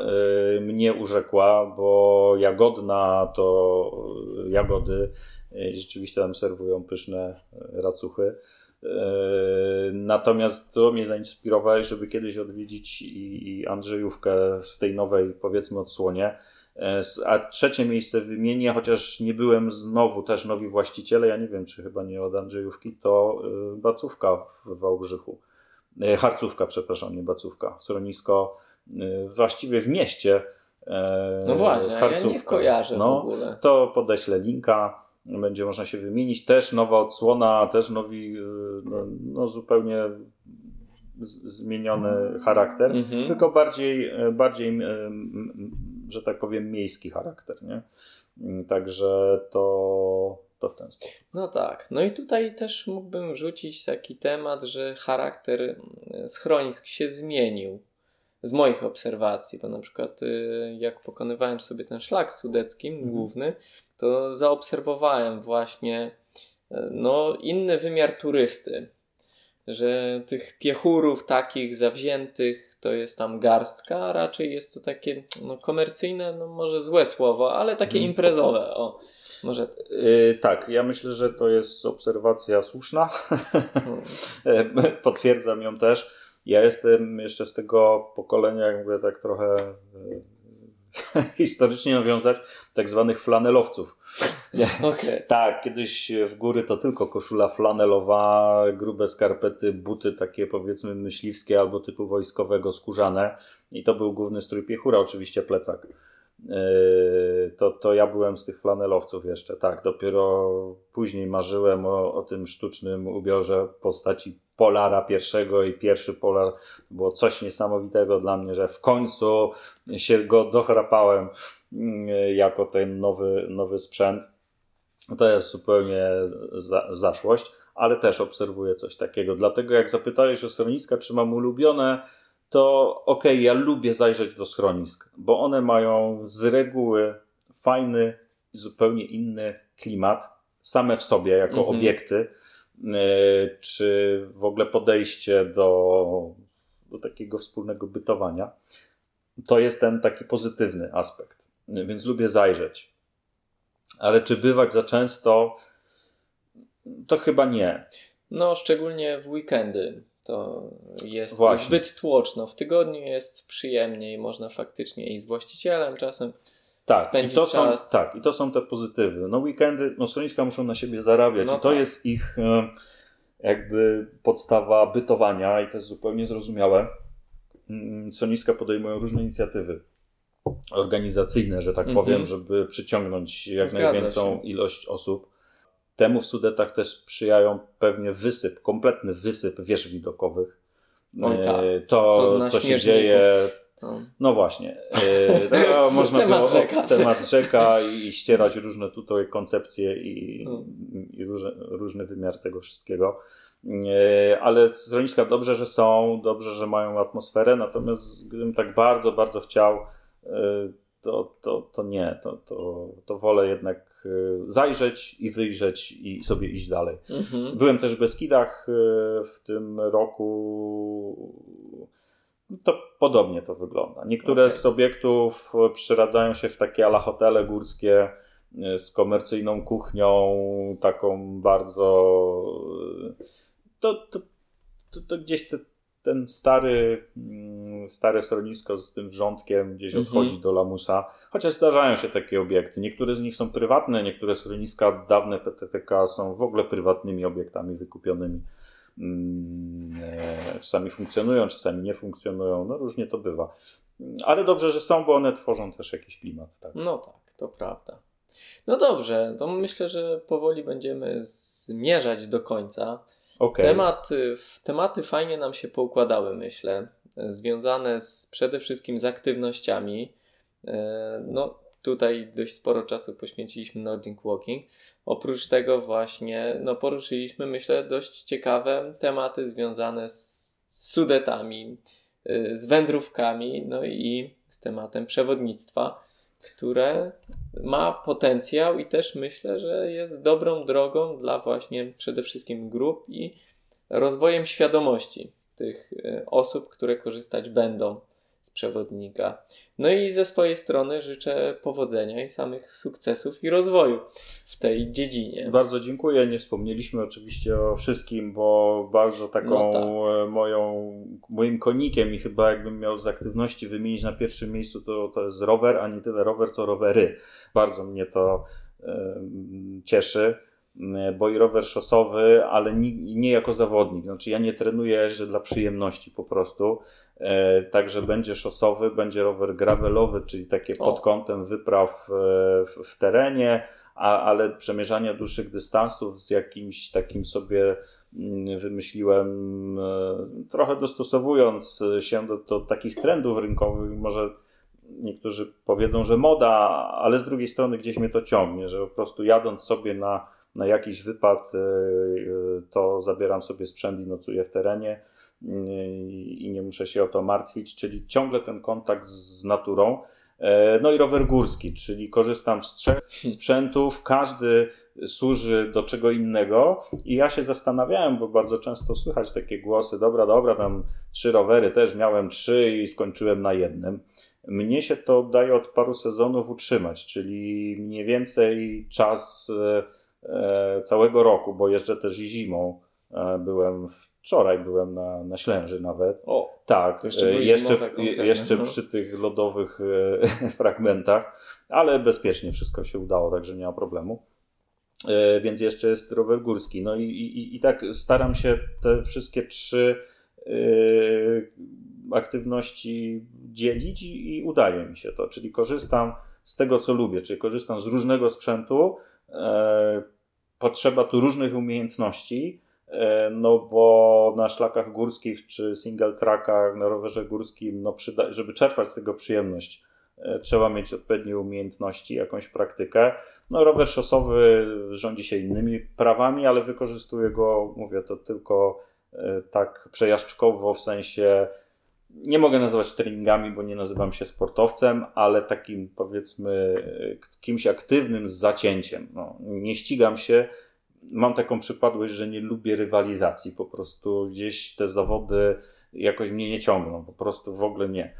e, mnie urzekła, bo Jagodna to jagody. e, Rzeczywiście tam serwują pyszne e, racuchy. E, Natomiast to mnie zainspirowałeś, żeby kiedyś odwiedzić i, i Andrzejówkę w tej nowej, powiedzmy, odsłonie. E, A trzecie miejsce wymienię, chociaż nie byłem znowu też nowi właściciele, ja nie wiem, czy chyba nie od Andrzejówki, to e, Bacówka w Wałbrzychu. E, Harcówka, przepraszam, nie Bacówka. Schronisko e, właściwie w mieście. e, No właśnie, ja nie Harcówka. kojarzę no, w ogóle. To podeślę linka, będzie można się wymienić. Też nowa odsłona, też nowi, no, no zupełnie zmieniony charakter, Mhm. tylko bardziej, bardziej że tak powiem, miejski charakter. Nie? Także to, to w ten sposób. No tak. No i tutaj też mógłbym wrzucić taki temat, że charakter mm, schronisk się zmienił z moich obserwacji, bo na przykład y, jak pokonywałem sobie ten szlak sudecki Mhm. główny, to zaobserwowałem właśnie y, no, inny wymiar turysty, że tych piechurów takich zawziętych to jest tam garstka, raczej jest to takie no, komercyjne, no może złe słowo, ale takie Mhm. imprezowe, o. Może Yy, tak, ja myślę, że to jest obserwacja słuszna. hmm. <laughs> Potwierdzam ją też. Ja jestem jeszcze z tego pokolenia, jakby tak trochę e, <laughs> historycznie nawiązać, tak zwanych flanelowców. <laughs> Okej. Tak, kiedyś w góry to tylko koszula flanelowa, grube skarpety, buty takie powiedzmy myśliwskie albo typu wojskowego, skórzane. I to był główny strój piechura, oczywiście plecak. Yy, To, to ja byłem z tych flanelowców jeszcze, tak. Dopiero później marzyłem o, o tym sztucznym ubiorze postaci Polara pierwszego i pierwszy Polar było coś niesamowitego dla mnie, że w końcu się go dochrapałem yy, jako ten nowy, nowy sprzęt. To jest zupełnie za, zaszłość, ale też obserwuję coś takiego. Dlatego jak zapytałeś o schroniska, czy mam ulubione, to okej, ja lubię zajrzeć do schronisk, bo one mają z reguły fajny, zupełnie inny klimat, same w sobie jako Mhm. obiekty, yy, czy w ogóle podejście do, do takiego wspólnego bytowania. To jest ten taki pozytywny aspekt, więc lubię zajrzeć. Ale czy bywać za często? To chyba nie. No, szczególnie w weekendy to jest Właśnie. zbyt tłoczno. W tygodniu jest przyjemniej, można faktycznie i z właścicielem czasem. Tak, i spędzić to, są, czas. tak, i to są te pozytywy. No weekendy, no schroniska muszą na siebie zarabiać No i to tak. jest ich e, jakby podstawa bytowania i to jest zupełnie zrozumiałe. Mm, Schroniska podejmują różne inicjatywy organizacyjne, że tak Mhm. powiem, żeby przyciągnąć jak Zgadza największą się. ilość osób. Temu w Sudetach też sprzyjają pewnie wysyp, kompletny wysyp wież widokowych. Oj, tak. E, To na co się dzieje No. no właśnie. E, no, <laughs> można Temat było rzeka. temat rzeka i ścierać różne tutaj koncepcje i, Mm. i różne, różny wymiar tego wszystkiego. E, Ale schroniska dobrze, że są, dobrze, że mają atmosferę, natomiast gdybym tak bardzo, bardzo chciał, e, to, to, to nie, to, to, to wolę jednak e, zajrzeć i wyjrzeć i sobie iść dalej. Mhm. Byłem też w Beskidach y, w tym roku. To podobnie to wygląda. Niektóre Okej. z obiektów przeradzają się w takie ala hotele górskie y, z komercyjną kuchnią, taką bardzo. y, To, to, to, to gdzieś te, ten stary, mm, stare schronisko z tym wrzątkiem gdzieś Mhm. odchodzi do lamusa. Chociaż zdarzają się takie obiekty. Niektóre z nich są prywatne, niektóre schroniska dawne PTTK są w ogóle prywatnymi obiektami wykupionymi mm, e, czasami funkcjonują, czasami nie funkcjonują, no różnie to bywa. Ale dobrze, że są, bo one tworzą też jakiś klimat. Tak. No tak, to prawda. No dobrze, to myślę, że powoli będziemy zmierzać do końca. Okay. Temat, tematy fajnie nam się poukładały, myślę, związane z, przede wszystkim z aktywnościami. E, no, tutaj dość sporo czasu poświęciliśmy Nordic Walking. Oprócz tego właśnie no, poruszyliśmy, myślę, dość ciekawe tematy związane z sudetami, y, z wędrówkami, no i z tematem przewodnictwa, które ma potencjał i też myślę, że jest dobrą drogą dla właśnie przede wszystkim grup i rozwojem świadomości tych y, osób, które korzystać będą z przewodnika. No i ze swojej strony życzę powodzenia i samych sukcesów i rozwoju w tej dziedzinie. Bardzo dziękuję. Nie wspomnieliśmy oczywiście o wszystkim, bo bardzo taką no tak. E, moją, moim konikiem i chyba jakbym miał z aktywności wymienić na pierwszym miejscu, to, to jest rower, a nie tyle rower, co rowery. Bardzo mnie to cieszy bo i rower szosowy, ale nie, jako zawodnik. Znaczy ja nie trenuję jeżdżę dla przyjemności po prostu. E, także będzie szosowy, będzie rower gravelowy, czyli takie pod kątem wypraw e, w, terenie, a, ale przemierzania dłuższych dystansów z jakimś takim sobie mm, wymyśliłem, e, trochę dostosowując się do, do takich trendów rynkowych, może niektórzy powiedzą, że moda, ale z drugiej strony gdzieś mnie to ciągnie, że po prostu jadąc sobie na, na jakiś wypad, to zabieram sobie sprzęt i nocuję w terenie i nie muszę się o to martwić, czyli ciągle ten kontakt z naturą. E, no i rower górski, czyli korzystam z trzech sprzętów, każdy służy do czego innego i ja się zastanawiałem, bo bardzo często słychać takie głosy, dobra, dobra, tam trzy rowery, też miałem trzy i skończyłem na jednym. Mnie się to daje od paru sezonów utrzymać, czyli mniej więcej czas e, całego roku, bo jeżdżę też i zimą E, byłem wczoraj, byłem na, na Ślęży nawet. O, tak, jeszcze, jeszcze, jeszcze no. przy tych lodowych e, <laughs> fragmentach, ale bezpiecznie wszystko się udało, także nie ma problemu. E, więc jeszcze jest rower górski. No i, i, i tak staram się te wszystkie trzy aktywności dzielić i, i udaje mi się to. Czyli korzystam z tego, co lubię, czyli korzystam z różnego sprzętu. Potrzeba tu różnych umiejętności E, no bo na szlakach górskich czy single trackach, na rowerze górskim, no przyda- żeby czerpać z tego przyjemność, e, trzeba mieć odpowiednie umiejętności, jakąś praktykę. No rower szosowy rządzi się innymi prawami, ale wykorzystuje go, mówię to tylko e, tak przejażdżkowo, w sensie nie mogę nazywać treningami, bo nie nazywam się sportowcem, ale takim powiedzmy kimś aktywnym z zacięciem. No, nie ścigam się, mam taką przypadłość, że nie lubię rywalizacji. Po prostu gdzieś te zawody jakoś mnie nie ciągną. Po prostu w ogóle nie.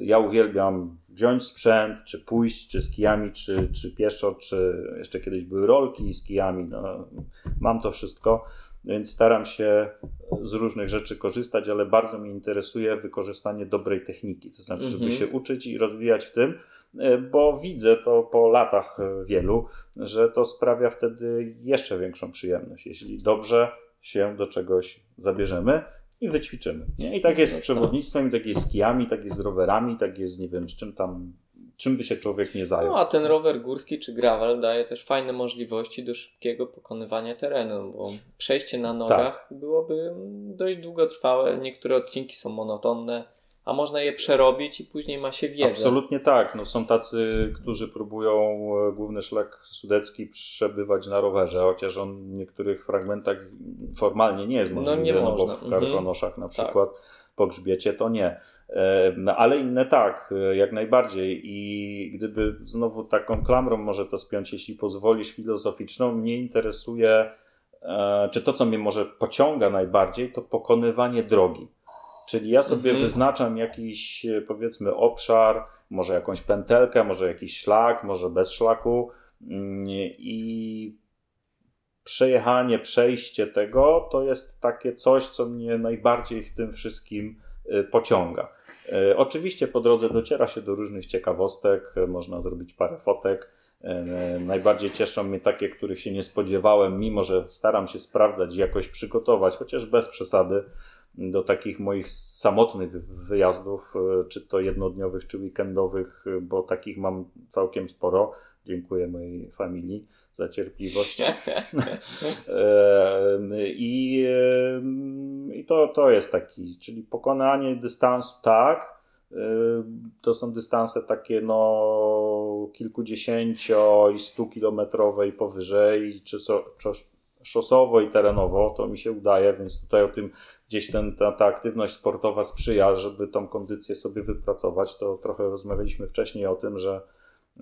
Ja uwielbiam wziąć sprzęt, czy pójść, czy z kijami, czy, czy pieszo, czy jeszcze kiedyś były rolki z kijami. No, mam to wszystko, więc staram się z różnych rzeczy korzystać, ale bardzo mnie interesuje wykorzystanie dobrej techniki. To znaczy, żeby mhm. się uczyć i rozwijać w tym, E, bo widzę to po latach e, wielu, że to sprawia wtedy jeszcze większą przyjemność, jeśli dobrze się do czegoś zabierzemy i wyćwiczymy. Nie? I tak jest z no przewodnictwem, i tak jest z kijami, tak jest z rowerami, tak jest, nie wiem, z czym tam, czym by się człowiek nie zajął. No a ten rower górski czy gravel daje też fajne możliwości do szybkiego pokonywania terenu, bo przejście na nogach tak. byłoby dość długotrwałe, niektóre odcinki są monotonne a można je przerobić i później ma się wiedzę. Absolutnie tak. No, są tacy, którzy próbują e, główny szlak sudecki przebywać na rowerze, chociaż on w niektórych fragmentach formalnie nie jest możliwy, no, nie no bo w mhm. karkonoszach na tak. przykład tak. Po grzbiecie to nie. E, ale inne tak, e, jak najbardziej. I gdyby znowu taką klamrą może to spiąć, jeśli pozwolisz, filozoficzną, mnie interesuje, czy to, co mnie może pociąga najbardziej, to pokonywanie drogi. Czyli ja sobie mhm. wyznaczam jakiś, e, powiedzmy, obszar, może jakąś pętelkę, może jakiś szlak, może bez szlaku mm, i przejechanie, przejście tego to jest takie coś, co mnie najbardziej w tym wszystkim e, pociąga. E, oczywiście po drodze dociera się do różnych ciekawostek, można zrobić parę fotek, E, najbardziej cieszą mnie takie, których się nie spodziewałem, mimo że staram się sprawdzać, jakoś przygotować, chociaż bez przesady, do takich moich samotnych wyjazdów, czy to jednodniowych, czy weekendowych, bo takich mam całkiem sporo. Dziękuję mojej familii za cierpliwość. <laughs> I, i to, to jest taki, czyli pokonanie dystansu, tak. To są dystanse takie no kilkudziesięcio i stu kilometrowe i powyżej, czy, so, czy szosowo i terenowo, to mi się udaje, więc tutaj o tym gdzieś ten, ta, ta aktywność sportowa sprzyja, żeby tą kondycję sobie wypracować. To trochę rozmawialiśmy wcześniej o tym, że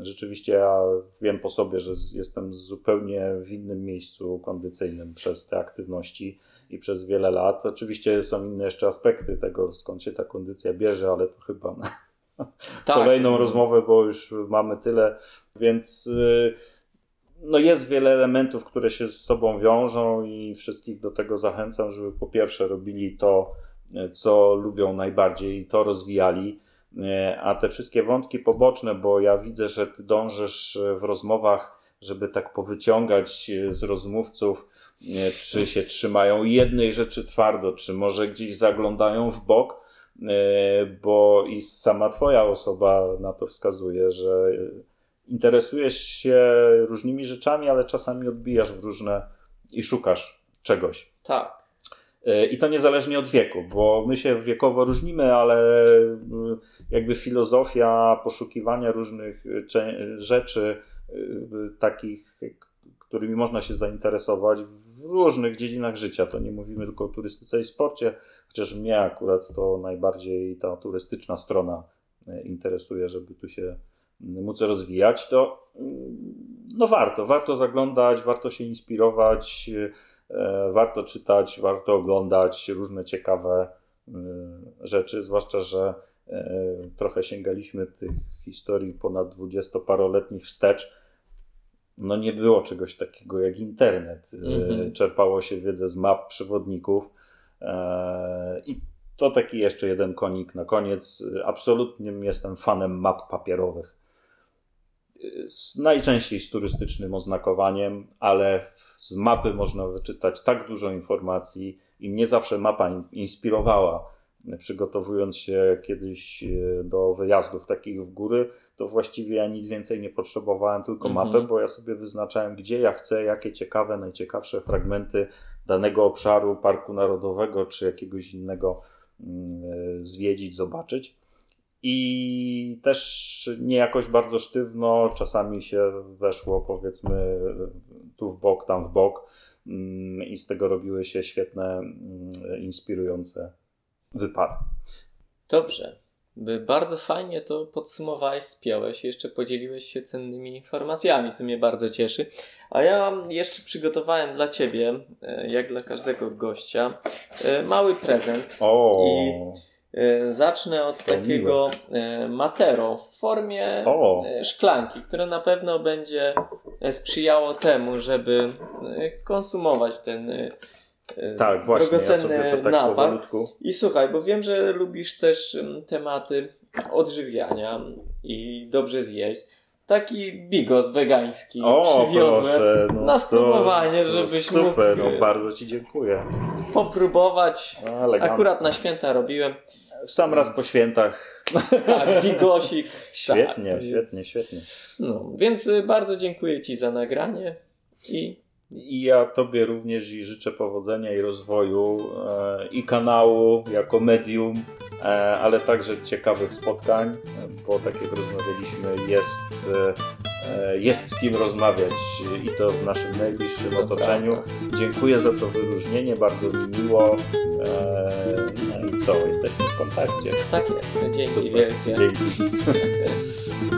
rzeczywiście ja wiem po sobie, że jestem zupełnie w innym miejscu kondycyjnym przez te aktywności i przez wiele lat. Oczywiście są inne jeszcze aspekty tego, skąd się ta kondycja bierze, ale to chyba na <laughs> tak. kolejną rozmowę, bo już mamy tyle, więc y, no jest wiele elementów, które się z sobą wiążą i wszystkich do tego zachęcam, żeby po pierwsze robili to, co lubią najbardziej i to rozwijali, a te wszystkie wątki poboczne, bo ja widzę, że ty dążysz w rozmowach, żeby tak powyciągać z rozmówców, e, czy się trzymają jednej rzeczy twardo, czy może gdzieś zaglądają w bok, e, bo i sama twoja osoba na to wskazuje, że interesujesz się różnymi rzeczami, ale czasami odbijasz w różne i szukasz czegoś. Tak. E, I to niezależnie od wieku, bo my się wiekowo różnimy, ale e, jakby filozofia poszukiwania różnych rzeczy, e, takich, którymi można się zainteresować w różnych dziedzinach życia. To nie mówimy tylko o turystyce i sporcie, chociaż mnie akurat to najbardziej ta turystyczna strona interesuje, żeby tu się móc rozwijać, to no warto, warto zaglądać, warto się inspirować, warto czytać, warto oglądać różne ciekawe e, rzeczy, zwłaszcza, że e, trochę sięgaliśmy tych historii ponad dwudziestoparoletnich wstecz. No nie było czegoś takiego jak internet. Mhm. Czerpało się wiedzę z map przewodników i to taki jeszcze jeden konik na koniec. Absolutnie jestem fanem map papierowych najczęściej z turystycznym oznakowaniem, ale z mapy można wyczytać tak dużo informacji i mnie zawsze mapa inspirowała. Przygotowując się kiedyś e, do wyjazdów takich w góry, to właściwie ja nic więcej nie potrzebowałem, tylko mhm. mapę, bo ja sobie wyznaczałem, gdzie ja chcę, jakie ciekawe, najciekawsze fragmenty danego obszaru, parku narodowego czy jakiegoś innego mm, e, zwiedzić, zobaczyć. I też nie jakoś bardzo sztywno, czasami się weszło powiedzmy tu w bok, tam w bok mm, i z tego robiły się świetne, mm, inspirujące wypady. Dobrze. Bardzo fajnie to podsumowałeś, spiąłeś, jeszcze podzieliłeś się cennymi informacjami, co mnie bardzo cieszy. A ja jeszcze przygotowałem dla Ciebie, e, jak dla każdego gościa, e, mały prezent. O. I zacznę od to takiego miłe. E, matero w formie o. E, szklanki, które na pewno będzie sprzyjało temu, żeby konsumować ten tak, właśnie, drogocenny ja tak napar. Powolutku. I słuchaj, bo wiem, że lubisz też tematy odżywiania i dobrze zjeść. Taki bigos wegański o, przywiozłem proszę, no na spróbowanie, to, to żebyś super, mógł no, bardzo Ci dziękuję. popróbować. Elegancko. Akurat na święta robiłem. W sam raz po świętach. <laughs> Tak, bigosik. świetnie, tak, świetnie, więc, świetnie. No, więc y, bardzo dziękuję Ci za nagranie i i ja Tobie również i życzę powodzenia i rozwoju e, i kanału jako medium, e, ale także ciekawych spotkań, bo tak jak rozmawialiśmy, jest, e, jest z kim rozmawiać i to w naszym najbliższym to otoczeniu. Dziękuję za to wyróżnienie, bardzo mi miło. No i co, jesteśmy w kontakcie. Tak jest, dzięki Super. wielkie. Dzięki. <laughs>